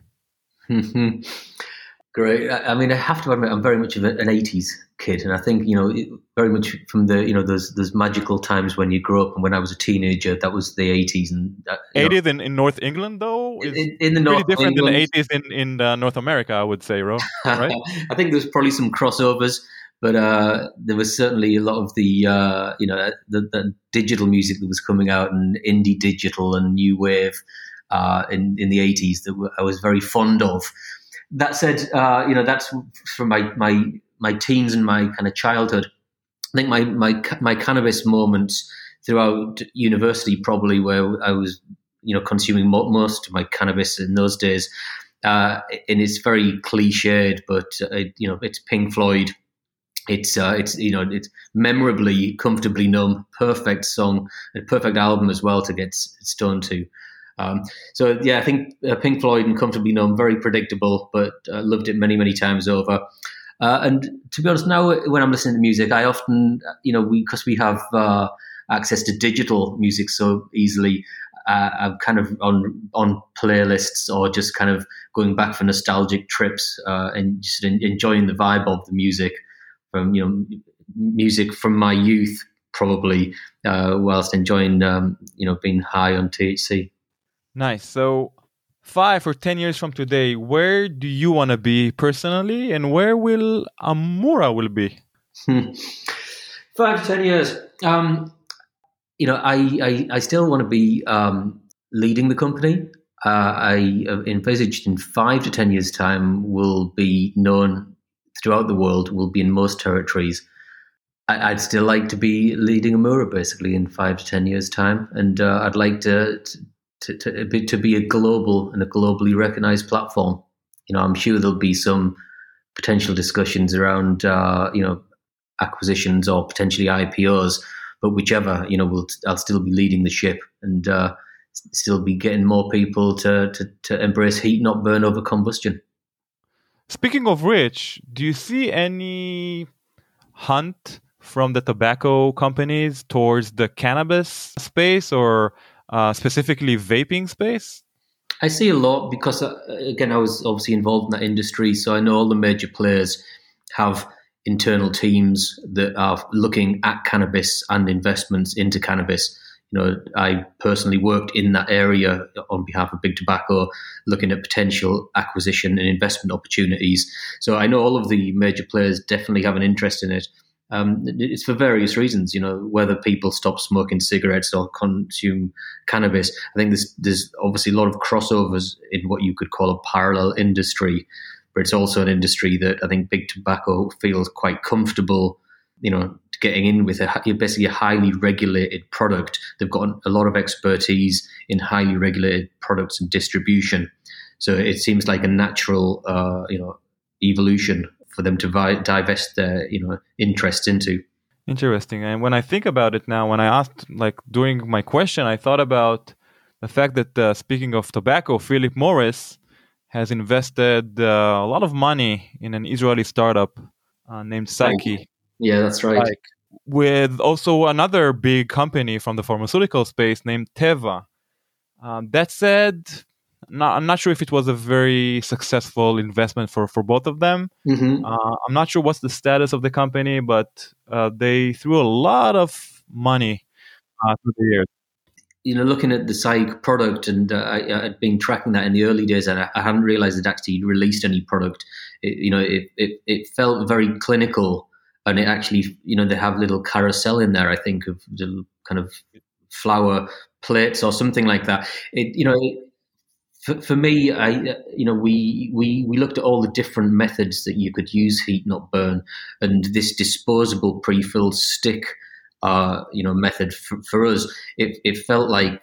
Great. I mean, I have to admit, I'm very much of an '80s kid, and I think you know, very much from the you know, those those magical times when you grow up, and when I was a teenager, that was the '80s. And uh, '80s in, in North England, though, is in, in the North different England. than the '80s in in uh, North America, I would say, Ro. Right? I think there's probably some crossovers, but uh, there was certainly a lot of the uh, you know the, the, digital music that was coming out, and indie digital and new wave uh, in in the '80s that I was very fond of that said, uh, you know, that's from my, my, my teens and my kind of childhood. I think my, my, my cannabis moments throughout university, probably where I was, you know, consuming most of my cannabis in those days. Uh, and it's very cliched, but uh, you know, it's Pink Floyd. It's uh, it's you know it's memorably, comfortably numb, perfect song, a perfect album as well to get stoned to. Um, so yeah, I think uh, Pink Floyd and Comfortably Numb very predictable, but uh, loved it many many times over. Uh, and to be honest, now when I'm listening to music, I often you know because we have uh, access to digital music so easily. Uh, I'm kind of on on playlists or just kind of going back for nostalgic trips uh, and just enjoying the vibe of the music from you know music from my youth probably whilst enjoying um, you know being high on THC. Nice. So, five or 10 years from today, where do you want to be personally and where will Omura will be? five to 10 years. Um, you know, I, I, I still want to be um, leading the company. Uh, I envisaged in five to 10 years' time will be known throughout the world, will be in most territories. I, would still like to be leading Omura basically in five to 10 years' time. And uh, I'd like to, to to, be, to be a global and a globally recognized platform. You know, I'm sure there'll be some potential discussions around, uh, you know, acquisitions or potentially IPOs, but whichever, you know, we'll, I'll still be leading the ship and uh, still be getting more people to, to, to embrace heat, not burn over combustion. Speaking of which, do you see any hunt from the tobacco companies towards the cannabis space or uh, specifically vaping space? I see a lot because, uh, again, I was obviously involved in that industry, so I know all the major players have internal teams that are looking at cannabis and investments into cannabis. You know, I personally worked in that area on behalf of Big Tobacco, looking at potential acquisition and investment opportunities. So I know all of the major players definitely have an interest in it. Um, it's for various reasons, you know, whether people stop smoking cigarettes or consume cannabis. I think there's, there's obviously a lot of crossovers in what you could call a parallel industry, but it's also an industry that I think big tobacco feels quite comfortable, you know, getting in with a, basically a highly regulated product. They've got a lot of expertise in highly regulated products and distribution. So it seems like a natural, uh, you know, evolution for them to vi- divest their you know interest into. Interesting. And when I think about it now, when I asked like during my question, I thought about the fact that uh, speaking of tobacco, Philip Morris has invested uh, a lot of money in an Israeli startup uh, named Syqe. Yeah, that's right. Like, with also another big company from the pharmaceutical space named Teva. Um, that said, not, I'm not sure if it was a very successful investment for, for both of them. Mm-hmm. Uh, I'm not sure what's the status of the company, but uh, they threw a lot of money uh, through the years. You know, looking at the Syqe product, and uh, I, had been tracking that in the early days, and I, I hadn't realized it actually released any product. It, you know, it, it, it felt very clinical and it actually, you know, they have little carousel in there. I think of the kind of flower plates or something like that. It, you know, for, for me, I, you know, we, we, we looked at all the different methods that you could use heat not burn, and this disposable pre-filled stick, uh, you know, method for, for us, it, it felt like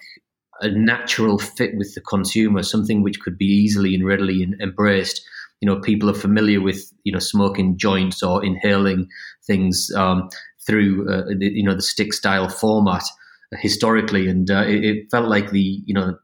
a natural fit with the consumer, something which could be easily and readily embraced. You know, people are familiar with you know smoking joints or inhaling things um, through uh, the, you know the stick style format historically, and uh, it, it, felt like the you know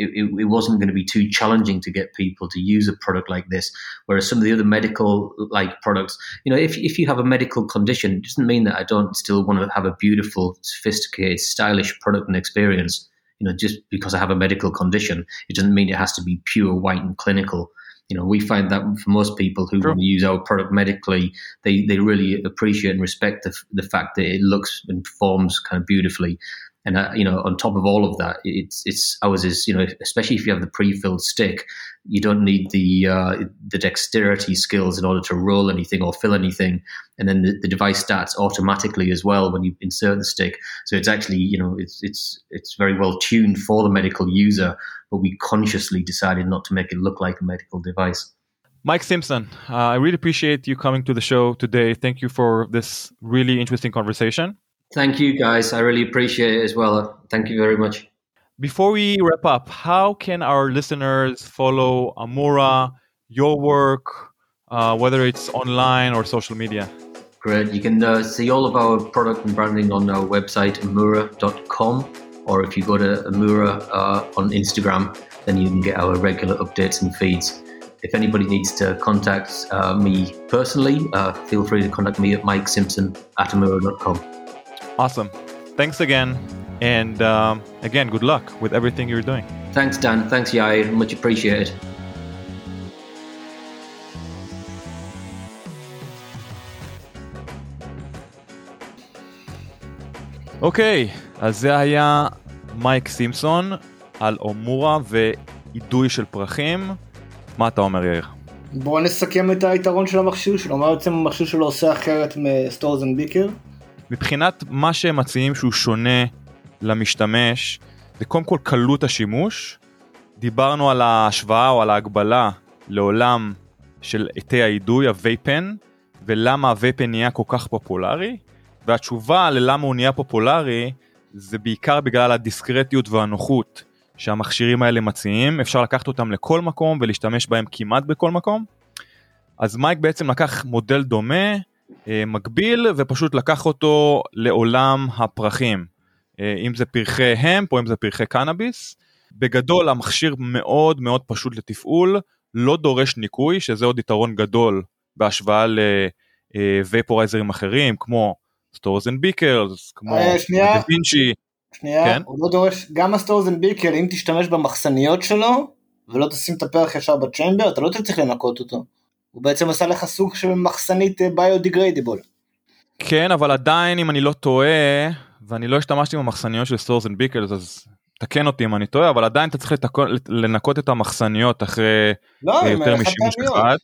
it, it, wasn't going to be too challenging to get people to use a product like this. Whereas some of the other medical like products, you know, if if you have a medical condition, it doesn't mean that I don't still want to have a beautiful, sophisticated, stylish product and experience. You know, just because I have a medical condition, it doesn't mean it has to be pure white and clinical you know, we find that for most people who sure. use our product medically, they, they really appreciate and respect the, the fact that it looks and performs kind of beautifully. And uh, you know, on top of all of that, it's it's ours is you know, especially if you have the pre-filled stick, you don't need the uh, the dexterity skills in order to roll anything or fill anything, and then the, the device starts automatically as well when you insert the stick. So it's actually you know it's it's it's very well tuned for the medical user, but we consciously decided not to make it look like a medical device. Mike Simpson, uh, I really appreciate you coming to the show today. Thank you for this really interesting conversation. Thank you, guys. I really appreciate it as well. Thank you very much. Before we wrap up, how can our listeners follow Omura, your work, uh, whether it's online or social media? Great. You can uh, see all of our product and branding on our website, omura.com, or if you go to Omura uh, on Instagram, then you can get our regular updates and feeds. If anybody needs to contact uh, me personally, uh, feel free to contact me at mikesimpson at omura.com. Awesome. Thanks again. And um, again, good luck with everything you're doing. Thanks, Dan. Thanks, Yair. Much appreciated. אוקיי, okay, אז זה היה מייק סימפסון על אומורה ואידוי של פרחים. מה אתה אומר יאיר? בוא נסכם את היתרון של המכשיר שלו, מה בעצם המכשיר שלו עושה אחרת מסטורס אנד ביקר? מבחינת מה שהם מציעים שהוא שונה למשתמש, זה קודם כל קלות השימוש. דיברנו על ההשוואה או על ההגבלה לעולם של עטי האידוי, הווייפן, ולמה הווייפן נהיה כל כך פופולרי, והתשובה ללמה הוא נהיה פופולרי זה בעיקר בגלל הדיסקרטיות והנוחות שהמכשירים האלה מציעים, אפשר לקחת אותם לכל מקום ולהשתמש בהם כמעט בכל מקום. אז מייק בעצם לקח מודל דומה מקביל ופשוט לקח אותו לעולם הפרחים. אה, אם זה פרחי המפ או אם זה פרחי קנאביס. בגדול המכשיר מאוד מאוד פשוט לתפעול, לא דורש ניקוי, שזה עוד יתרון גדול בהשוואה לווייפורייזרים אה, אחרים, כמו סטורס אנד ביקרס, כמו דה וינצ'י. שנייה, כן? הוא לא דורש, גם הסטורס אנד ביקר, אם תשתמש במחסניות שלו, ולא תשים את הפרח ישר בצ'מבר, אתה לא צריך לנקות אותו. הוא בעצם עשה לך סוג של מחסנית ביודיגריידיבול. אה, כן, אבל עדיין אם אני לא טועה, ואני לא השתמשתי במחסניות של סטורס אנד ביקלס, אז תקן אותי אם אני טועה, אבל עדיין אתה צריך לתקו, לנקות את המחסניות אחרי לא, אה, יותר משימוש אחד.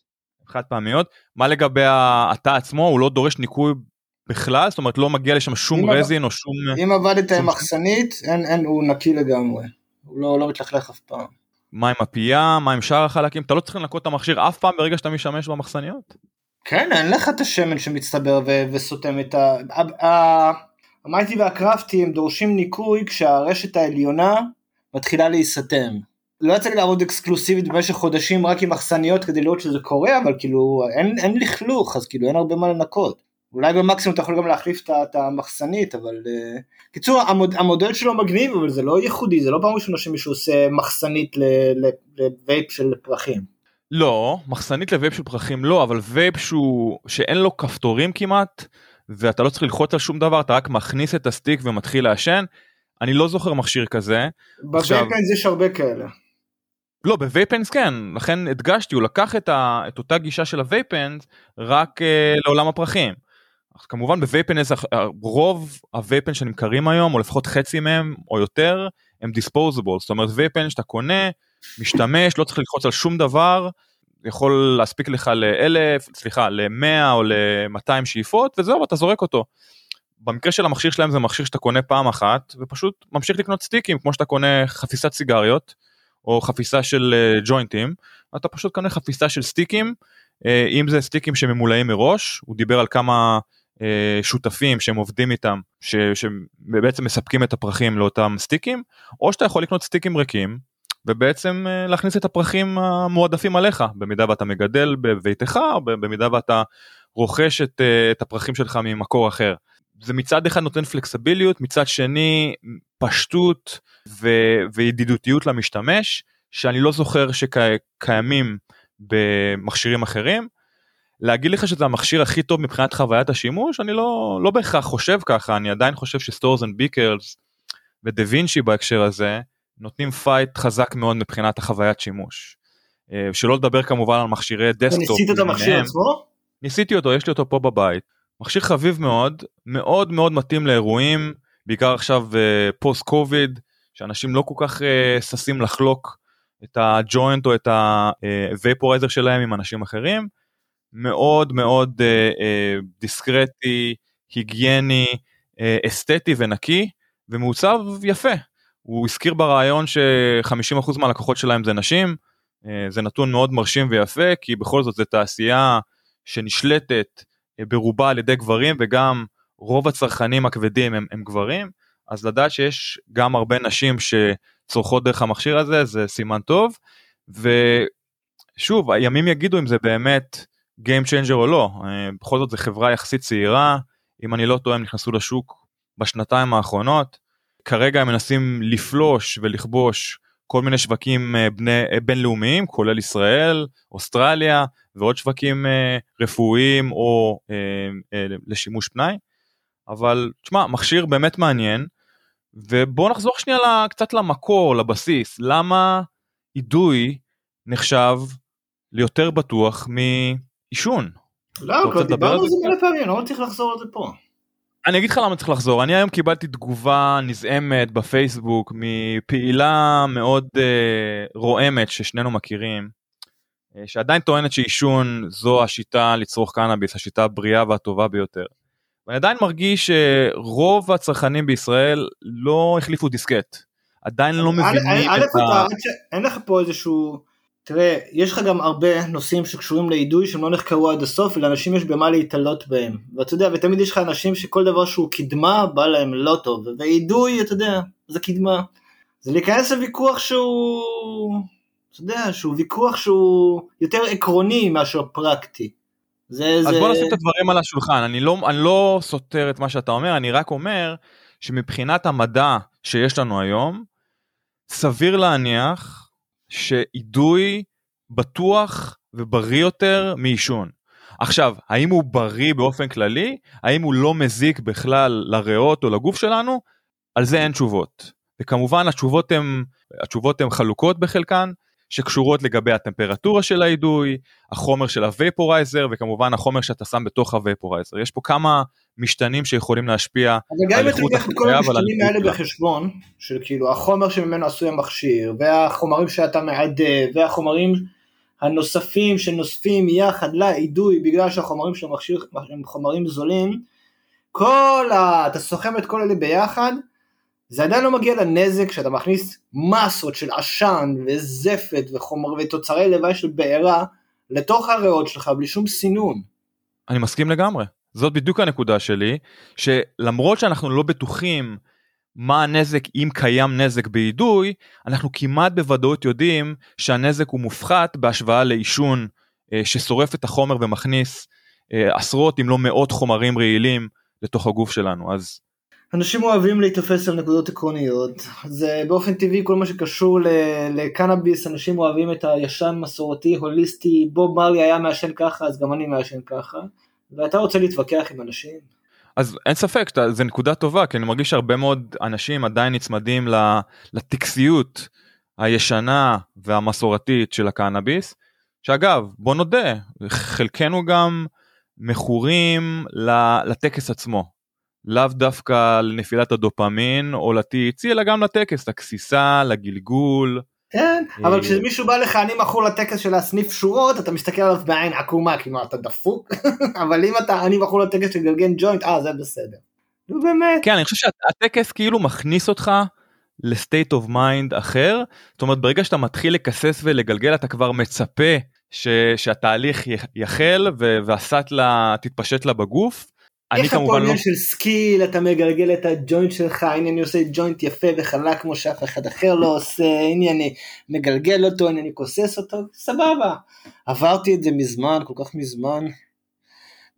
חד פעמיות. מה לגבי התא עצמו, הוא לא דורש ניקוי בכלל? זאת אומרת לא מגיע לשם שום רזין או שום... אם עבדת עם מחסנית, אין, אין, הוא נקי לגמרי. הוא לא, לא מתלכלך אף פעם. מה עם הפייה, מה עם שאר החלקים, אתה לא צריך לנקות את המכשיר אף פעם ברגע שאתה משתמש במחסניות. כן, אין לך את השמן שמצטבר ו- וסותם את ה... המייטי והקרפטי הם דורשים ניקוי כשהרשת העליונה מתחילה להיסתם. לא יצא לי לעבוד אקסקלוסיבית במשך חודשים רק עם מחסניות כדי לראות שזה קורה, אבל כאילו אין, אין לכלוך, אז כאילו אין הרבה מה לנקות. אולי במקסימום אתה יכול גם להחליף את המחסנית, אבל... Uh, קיצור, המוד, המודל שלו מגניב, אבל זה לא ייחודי, זה לא פעם ראשונה שמישהו עושה מחסנית לווייפ של פרחים. לא, מחסנית לווייפ של פרחים לא, אבל וייפ שהוא, שאין לו כפתורים כמעט, ואתה לא צריך ללחוץ על שום דבר, אתה רק מכניס את הסטיק ומתחיל לעשן. אני לא זוכר מכשיר כזה. בווייפנס. יש הרבה כאלה. לא, בווייפנס כן, לכן הדגשתי, הוא לקח את, ה, את אותה גישה של הווייפנס רק אה, לעולם הפרחים. כמובן בווייפנס רוב הווייפן שנמכרים היום או לפחות חצי מהם או יותר הם דיספוזיבול זאת אומרת וייפן שאתה קונה משתמש לא צריך ללחוץ על שום דבר יכול להספיק לך לאלף סליחה למאה או למאתיים שאיפות וזהו אתה זורק אותו. במקרה של המכשיר שלהם זה מכשיר שאתה קונה פעם אחת ופשוט ממשיך לקנות סטיקים כמו שאתה קונה חפיסת סיגריות או חפיסה של uh, ג'וינטים אתה פשוט קונה חפיסה של סטיקים uh, אם זה סטיקים שממולאים מראש הוא דיבר על כמה שותפים שהם עובדים איתם ש, שבעצם מספקים את הפרחים לאותם סטיקים או שאתה יכול לקנות סטיקים ריקים ובעצם uh, להכניס את הפרחים המועדפים עליך במידה ואתה מגדל בביתך או במידה ואתה רוכש את, uh, את הפרחים שלך ממקור אחר. זה מצד אחד נותן פלקסביליות, מצד שני פשטות ו- וידידותיות למשתמש, שאני לא זוכר שקיימים במכשירים אחרים. להגיד לך שזה המכשיר הכי טוב מבחינת חוויית השימוש, אני לא, לא בהכרח חושב ככה, אני עדיין חושב שסטורס אנד ביקרס ודה וינצ'י בהקשר הזה, נותנים פייט חזק מאוד מבחינת החוויית שימוש. אה, שלא לדבר כמובן על מכשירי דסקטופ. ניסית את המכשיר עצמו? ניסיתי אותו, יש לי אותו פה בבית. מכשיר חביב מאוד, מאוד מאוד מתאים לאירועים, בעיקר עכשיו פוסט uh, קוביד, שאנשים לא כל כך uh, ששים לחלוק את הג'וינט או את הווייפורייזר שלהם עם אנשים אחרים. מאוד מאוד uh, uh, דיסקרטי, היגייני, uh, אסתטי ונקי, ומעוצב יפה. הוא הזכיר ברעיון ש-50% מהלקוחות שלהם זה נשים, uh, זה נתון מאוד מרשים ויפה, כי בכל זאת זו תעשייה שנשלטת ברובה על ידי גברים וגם רוב הצרכנים הכבדים הם, הם גברים. אז לדעת שיש גם הרבה נשים שצורכות דרך המכשיר הזה זה סימן טוב. ושוב הימים יגידו אם זה באמת Game Changer או לא אה, בכל זאת זו חברה יחסית צעירה אם אני לא טועה הם נכנסו לשוק בשנתיים האחרונות כרגע הם מנסים לפלוש ולכבוש כל מיני שווקים אה, בני, אה, בינלאומיים כולל ישראל אוסטרליה ועוד שווקים רפואיים או לשימוש פנאי. אבל תשמע מכשיר באמת מעניין ובוא נחזור שנייה קצת למקור לבסיס למה אידוי נחשב ליותר בטוח מעישון. לא, כבר דיברנו על זה מלא פעמים, לא צריך לחזור על זה פה. אני אגיד לך למה צריך לחזור אני היום קיבלתי תגובה נזעמת בפייסבוק מפעילה מאוד uh, רועמת ששנינו מכירים אה, שעדיין טוענת שעישון זו השיטה לצרוך קנאביס, השיטה הבריאה והטובה ביותר. ואני עדיין מרגיש שרוב הצרכנים בישראל לא החליפו דיסקט. עדיין לא מבינים את ה... אין לך פה איזשהו... תראה, יש לך גם הרבה נושאים שקשורים לאידוי שהם לא נחקרו עד הסוף ולאנשים יש במה להתעלות בהם. ואתה יודע, ותמיד יש לך אנשים שכל דבר שהוא קדמה בא להם לא טוב. ואידוי, אתה יודע, זה קדמה. זה להיכנס לוויכוח שהוא... אתה יודע, שהוא ויכוח שהוא יותר עקרוני מאשר פרקטי. זה, אז זה... בוא נשים את הדברים על השולחן, אני לא, אני לא סותר את מה שאתה אומר, אני רק אומר שמבחינת המדע שיש לנו היום, סביר להניח שאידוי בטוח ובריא יותר מעישון. עכשיו, האם הוא בריא באופן כללי? האם הוא לא מזיק בכלל לריאות או לגוף שלנו? על זה אין תשובות. וכמובן התשובות הן, חלוקות בחלקן, שקשורות לגבי הטמפרטורה של האידוי, החומר של הווייפורייזר וכמובן החומר שאתה שם בתוך הווייפורייזר. יש פה כמה משתנים שיכולים להשפיע על איכות החוויה ועל המשתנים האלה בחשבון, של כאילו החומר שממנו עשוי המכשיר, והחומרים שאתה מעדה, והחומרים הנוספים שנוספים יחד לאידוי בגלל שהחומרים של המכשיר הם חומרים זולים, כל ה... אתה סוכם את כל אלה ביחד, זה עדיין לא מגיע לנזק שאתה מכניס מסות של עשן וזפת וחומר ותוצרי לוואי של בעירה לתוך הריאות שלך בלי שום סינון. אני מסכים לגמרי. זאת בדיוק הנקודה שלי, שלמרות שאנחנו לא בטוחים מה הנזק אם קיים נזק באידוי, אנחנו כמעט בוודאות יודעים שהנזק הוא מופחת בהשוואה לעישון אה, ששורף את החומר ומכניס אה, עשרות אם לא מאות חומרים רעילים לתוך הגוף שלנו. אז אנשים אוהבים להתאפס על נקודות עקרוניות, זה באופן טבעי כל מה שקשור לקנאביס, אנשים אוהבים את הישן מסורתי, הוליסטי, בוב מרלי היה מעשן ככה, אז גם אני מעשן ככה, ואתה רוצה להתווכח עם אנשים. אז אין ספק, זה נקודה טובה, כי אני מרגיש שהרבה מאוד אנשים עדיין נצמדים לטקסיות הישנה והמסורתית של הקנאביס, שאגב, בוא נודה, חלקנו גם מכורים לטקס עצמו. לאו דווקא לנפילת הדופמין או ל-THC אלא גם לטקס, לגסיסה, לגלגול. כן, אבל אה, כשמישהו בא לך אני מכור לטקס של הסניף שורות אתה מסתכל עליו בעין עקומה כאילו אתה דפוק אבל אם אתה אני מכור לטקס של גלגן ג'וינט אה זה בסדר. נו באמת. כן, אני חושב שהטקס כאילו מכניס אותך לסטייט אוף מיינד אחר. זאת אומרת, ברגע שאתה מתחיל לקסס ולגלגל, אתה כבר מצפה ש, שהתהליך יחל והסאטלה תתפשט לה בגוף. יש לך פה עניין לא... של סקיל, אתה מגלגל את הג'וינט שלך, הנה אני עושה ג'וינט יפה וחלק כמו שאף אחד אחר לא עושה, הנה אני מגלגל אותו, הנה אני כוסס אותו, סבבה. עברתי את זה מזמן, כל כך מזמן.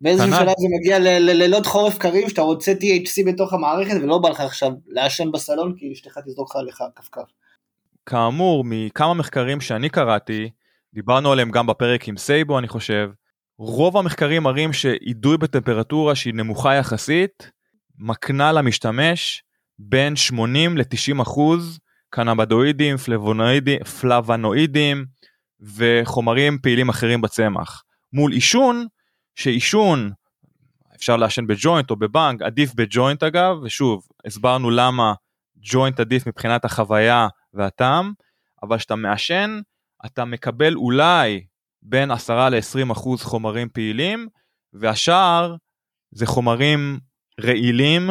באיזשהו שלב זה מגיע ללילות חורף קרים שאתה רוצה THC בתוך המערכת ולא בא לך עכשיו לעשן בסלון כי אשתך תזרוק לך עליך כפכף. כאמור מכמה מחקרים שאני קראתי דיברנו עליהם גם בפרק עם סייבו אני חושב רוב המחקרים מראים שאידוי בטמפרטורה שהיא נמוכה יחסית מקנה למשתמש בין 80 ל-90 אחוז קנבדואידים, פלבנואידים וחומרים פעילים אחרים בצמח. מול עישון, שעישון אפשר לעשן בג'וינט או בבנק, עדיף בג'וינט אגב, ושוב, הסברנו למה ג'וינט עדיף מבחינת החוויה והטעם, אבל כשאתה מעשן, אתה מקבל אולי בין 10 ל-20 אחוז חומרים פעילים, והשאר זה חומרים רעילים,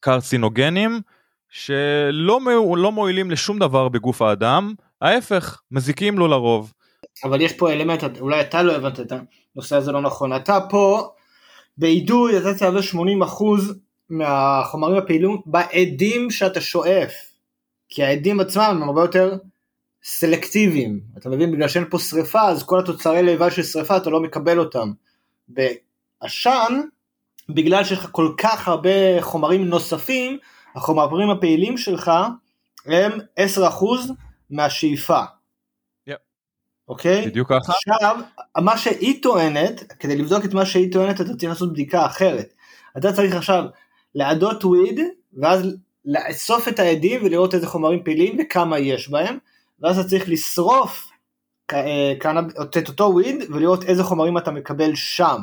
קרצינוגנים, שלא לא מועילים לשום דבר בגוף האדם, ההפך, מזיקים לו לרוב. אבל יש פה אלמנט, אולי אתה לא הבנת את הנושא הזה לא נכון, אתה פה באידוי אתה תהווה 80 אחוז מהחומרים הפעילים בעדים שאתה שואף, כי העדים עצמם הם הרבה יותר סלקטיביים, אתה מבין? בגלל שאין פה שריפה, אז כל התוצרי לב של שריפה אתה לא מקבל אותם. בעשן, בגלל שיש לך כל כך הרבה חומרים נוספים, החומרים הפעילים שלך הם 10% מהשאיפה. אוקיי? בדיוק ככה. עכשיו, מה שהיא טוענת, כדי לבדוק את מה שהיא טוענת, אתה צריך לעשות בדיקה אחרת. אתה צריך עכשיו לעדות וויד, ואז לאסוף את העדים ולראות איזה חומרים פעילים וכמה יש בהם, ואז אתה צריך לשרוף אה, את אותו וויד ולראות איזה חומרים אתה מקבל שם.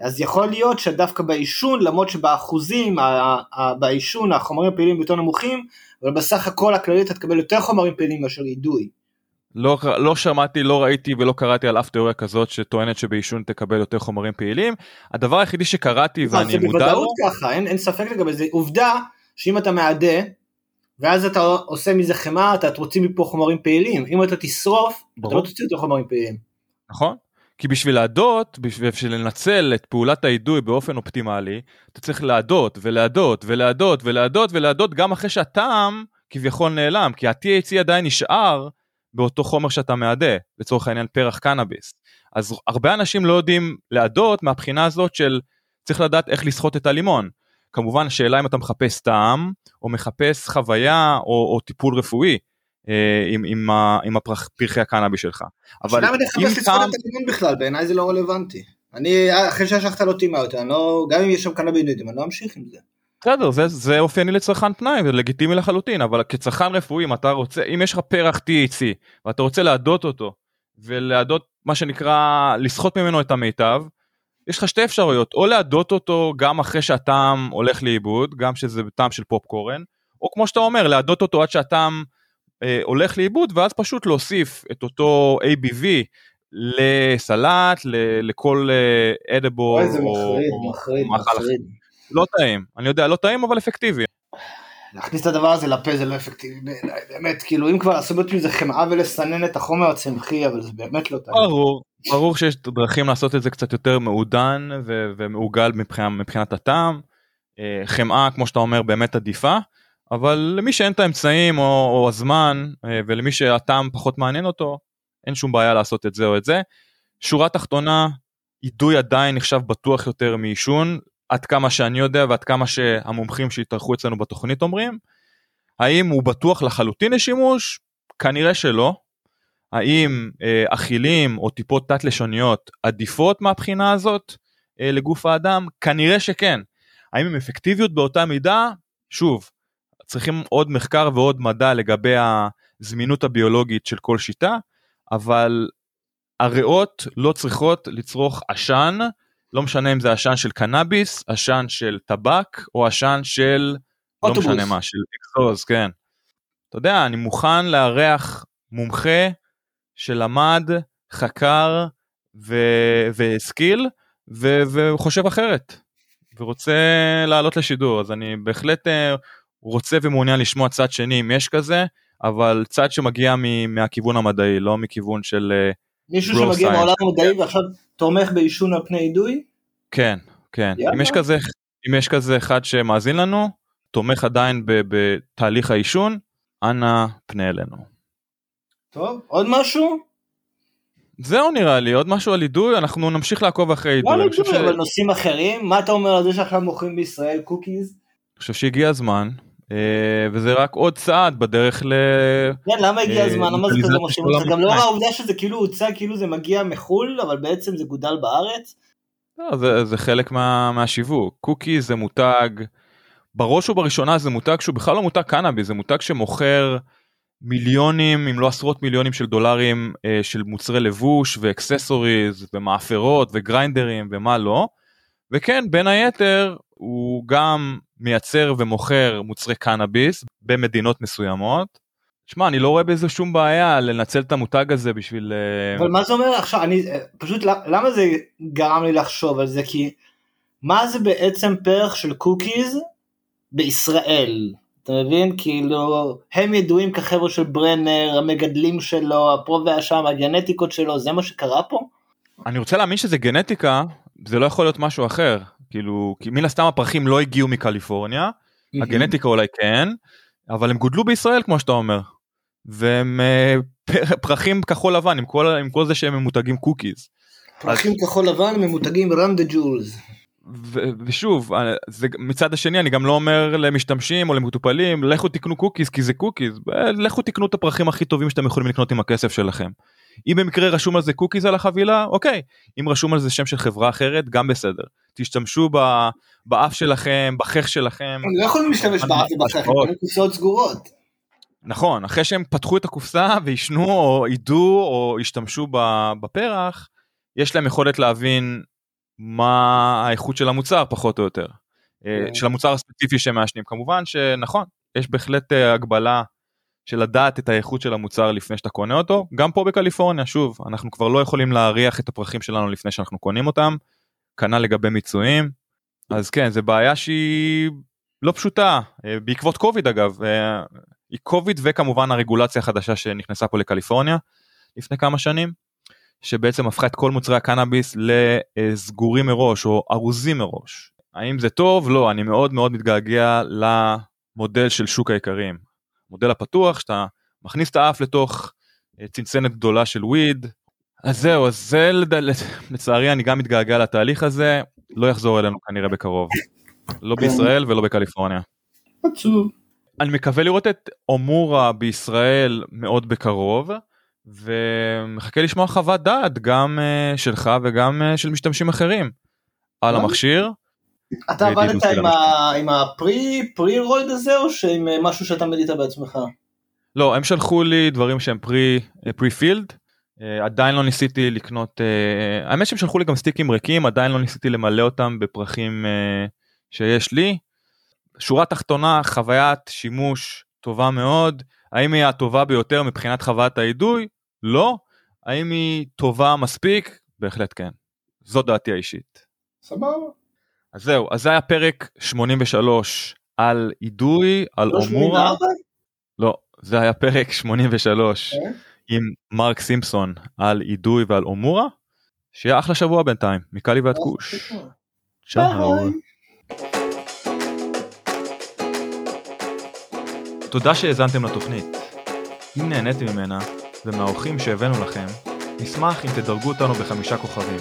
אז יכול להיות שדווקא בעישון, למרות שבאחוזים בעישון החומרים הפעילים יותר נמוכים, אבל בסך הכל הכללי אתה תקבל יותר חומרים פעילים מאשר אידוי. לא, לא שמעתי, לא ראיתי ולא קראתי על אף תיאוריה כזאת שטוענת שבעישון תקבל יותר חומרים פעילים. הדבר היחידי שקראתי ואני מודע לו... זה בוודאות ככה, אין, אין ספק לגבי זה. עובדה שאם אתה מעדה ואז אתה עושה מזה חמאה, אתה תוציא מפה חומרים פעילים. אם אתה תשרוף, ברור. אתה לא תוציא יותר חומרים פעילים. נכון. כי בשביל להדות, בשביל, לנצל את פעולת האידוי באופן אופטימלי, אתה צריך להדות ולהדות ולהדות ולהדות ולהדות גם אחרי שהטעם כביכול נעלם, כי ה-THC עדיין נשאר באותו חומר שאתה מעדה, לצורך העניין פרח קנאביס. אז הרבה אנשים לא יודעים להדות מהבחינה הזאת של צריך לדעת איך לסחוט את הלימון. כמובן השאלה אם אתה מחפש טעם או מחפש חוויה או, או טיפול רפואי אה, עם, עם, עם הפרחי הקנאבי שלך. אבל אם טעם... לסחוט את הלימון בכלל, בעיניי זה לא רלוונטי. אני אחרי שהשכת לא טימה אותה, לא, גם אם יש שם קנאבינוידים, אני לא אמשיך עם זה. בסדר, זה, זה אופייני לצרכן פנאי, זה לגיטימי לחלוטין, אבל כצרכן רפואי, אם אתה רוצה, אם יש לך פרח THC, ואתה רוצה להדות אותו, ולהדות, מה שנקרא, לסחוט ממנו את המיטב, יש לך שתי אפשרויות, או להדות אותו גם אחרי שהטעם הולך לאיבוד, גם שזה טעם של פופקורן, או כמו שאתה אומר, להדות אותו עד שהטעם אה, הולך לאיבוד, ואז פשוט להוסיף את אותו ABV לסלט, ל, לכל אדבו, אה, אוי, זה מחריד, מחריד, מחריד. לא טעים, אני יודע, לא טעים אבל אפקטיבי. להכניס את הדבר הזה לפה זה לא אפקטיבי בעיניי, באמת, כאילו אם כבר לעשות מזה חמאה ולסנן את החומר הצמחי, אבל זה באמת לא טעים. ברור, ברור שיש דרכים לעשות את זה קצת יותר מעודן ו- ומעוגל מבחינת, מבחינת הטעם. אה, חמאה, כמו שאתה אומר, באמת עדיפה, אבל למי שאין את האמצעים או, או הזמן, אה, ולמי שהטעם פחות מעניין אותו, אין שום בעיה לעשות את זה או את זה. שורה תחתונה, אידוי עדיין נחשב בטוח יותר מעישון, עד כמה שאני יודע ועד כמה שהמומחים שהתארחו אצלנו בתוכנית אומרים. האם הוא בטוח לחלוטין לשימוש? כנראה שלא. האם אה, אכילים או טיפות תת-לשוניות עדיפות מהבחינה הזאת אה, לגוף האדם? כנראה שכן. האם הן אפקטיביות באותה מידה? שוב, צריכים עוד מחקר ועוד מדע לגבי הזמינות הביולוגית של כל שיטה, אבל הריאות לא צריכות לצרוך עשן לא משנה אם זה עשן של קנאביס, עשן של טבק או עשן של אוטובוס. לא משנה מה, של אקסוז, כן. אתה יודע, אני מוכן לארח מומחה שלמד, חקר והשכיל ו- וחושב אחרת. ורוצה לעלות לשידור, אז אני בהחלט אה, רוצה ומעוניין לשמוע צד שני אם יש כזה, אבל צד שמגיע מהכיוון המדעי, לא מכיוון של... אה, מישהו שמגיע מהעולם המדעי ועכשיו תומך בעישון על פני אידוי? כן, כן. אם יש, כזה, אם יש כזה אחד שמאזין לנו, תומך עדיין בתהליך העישון, אנא פנה אלינו. טוב, עוד משהו? זהו נראה לי, עוד משהו על אידוי, אנחנו נמשיך לעקוב אחרי אידוי. לא אידוי, ש... אבל נושאים אחרים, מה אתה אומר על זה שעכשיו מוכרים בישראל קוקיז? אני חושב שהגיע הזמן, וזה רק עוד צעד בדרך ל... כן, למה הגיע אה, הזמן? למה זה כזה משמעות? זה גם לא העובדה שזה כאילו הוצג כאילו זה מגיע מחול, אבל בעצם זה גודל בארץ? לא, זה, חלק מה, מהשיווק. קוקי זה מותג, בראש ובראשונה זה מותג שהוא בכלל לא מותג קנאבי, זה מותג שמוכר מיליונים אם לא עשרות מיליונים של דולרים אה, של מוצרי לבוש ואקססוריז ומאפרות וגריינדרים ומה לא. וכן בין היתר הוא גם מייצר ומוכר מוצרי קנאביס במדינות מסוימות. שמע אני לא רואה בזה שום בעיה לנצל את המותג הזה בשביל אה, אבל מה זה אומר עכשיו? אני אה, פשוט למה זה גרם לי לחשוב על זה? כי מה זה בעצם פרח של קוקיז בישראל? אתה מבין? כאילו הם ידועים כחבר'ה של ברנר המגדלים שלו הפה והשם הגנטיקות שלו זה מה שקרה פה. אני רוצה להאמין שזה גנטיקה זה לא יכול להיות משהו אחר כאילו כי מן הסתם הפרחים לא הגיעו מקליפורניה הגנטיקה אולי כן אבל הם גודלו בישראל כמו שאתה אומר. והם אה, פרחים כחול לבן עם כל, עם כל זה שהם ממותגים קוקיז. פרחים אז... כחול לבן ממותגים רם דה ג'ולס. ושוב זה מצד השני אני גם לא אומר למשתמשים או למטופלים לכו תקנו קוקיז כי זה קוקיז לכו תקנו את הפרחים הכי טובים שאתם יכולים לקנות עם הכסף שלכם. אם במקרה רשום על זה קוקיז על החבילה אוקיי אם רשום על זה שם של חברה אחרת גם בסדר תשתמשו באף שלכם בחך שלכם. הם לא יכולים להשתמש באף ובחך, הם כוסות סגורות. נכון אחרי שהם פתחו את הקופסה ועישנו או עידו או השתמשו בפרח יש להם יכולת להבין מה האיכות של המוצר פחות או יותר. אה, כן. של המוצר הספציפי שהם מעשנים כמובן שנכון יש בהחלט אה, הגבלה של לדעת את האיכות של המוצר לפני שאתה קונה אותו גם פה בקליפורניה שוב אנחנו כבר לא יכולים להריח את הפרחים שלנו לפני שאנחנו קונים אותם כנ"ל לגבי מיצויים אז כן זה בעיה שהיא לא פשוטה אה, בעקבות קוביד אגב היא קוביד וכמובן הרגולציה החדשה שנכנסה פה לקליפורניה לפני כמה שנים שבעצם הפכה את כל מוצרי הקנאביס לסגורים מראש או ארוזים מראש. האם זה טוב? לא, אני מאוד מאוד מתגעגע למודל של שוק האיכרים. מודל הפתוח שאתה מכניס את האף לתוך אה, צנצנת גדולה של וויד. אז זהו, אז זה לצערי אני גם מתגעגע לתהליך הזה, לא יחזור אלינו כנראה בקרוב. לא בישראל ולא בקליפורניה. עצוב. אני מקווה לראות את אומורה בישראל מאוד בקרוב. ומחכה לשמוע חוות דעת גם uh, שלך וגם uh, של משתמשים אחרים על. המכשיר. אתה עבדת עם, עם הפרי פרי רולד הזה או שעם אה, משהו שאתה מדית בעצמך? לא הם שלחו לי דברים שהם פרי פרי פילד עדיין לא ניסיתי לקנות uh, האמת שהם שלחו לי גם סטיקים ריקים עדיין לא ניסיתי למלא אותם בפרחים uh, שיש לי. שורה תחתונה חוויית שימוש טובה מאוד האם היא הטובה ביותר מבחינת חוויית האידוי לא. האם היא טובה מספיק? בהחלט כן. זו דעתי האישית. סבבה. אז זהו, אז זה היה פרק 83 על אידוי, על לא אומורה. לא, זה היה פרק 83 okay. אה? עם מרק סימפסון על אידוי ועל אומורה. שיהיה אחלה שבוע בינתיים, מקאלי ועד כוש. צ'או. תודה שהאזנתם לתוכנית. אם נהניתם ממנה, ומהאורחים שהבאנו לכם, נשמח אם תדרגו אותנו בחמישה כוכבים.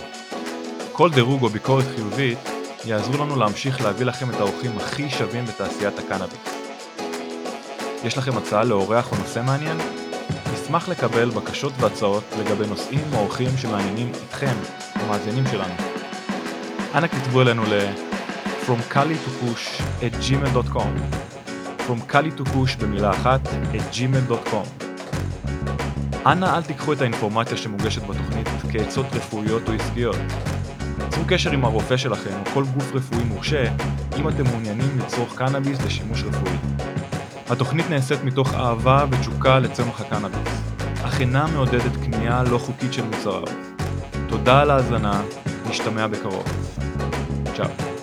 כל דירוג או ביקורת חיובית יעזרו לנו להמשיך להביא לכם את האורחים הכי שווים בתעשיית הקנאביס. יש לכם הצעה לאורח או נושא מעניין? נשמח לקבל בקשות והצעות לגבי נושאים או אורחים שמעניינים אתכם, המאזינים שלנו. אנא כתבו אלינו ל- From Kali to Push at gmail.com From Kali to Push במילה אחת at gmail.com אנא אל תיקחו את האינפורמציה שמוגשת בתוכנית כעצות רפואיות או עסקיות. צרו קשר עם הרופא שלכם או כל גוף רפואי מורשה אם אתם מעוניינים לצרוך קנאביס לשימוש רפואי. התוכנית נעשית מתוך אהבה ותשוקה לצמח הקנאביס, אך אינה מעודדת קנייה לא חוקית של מוצריו. תודה על ההאזנה, נשתמע בקרוב. צ'או.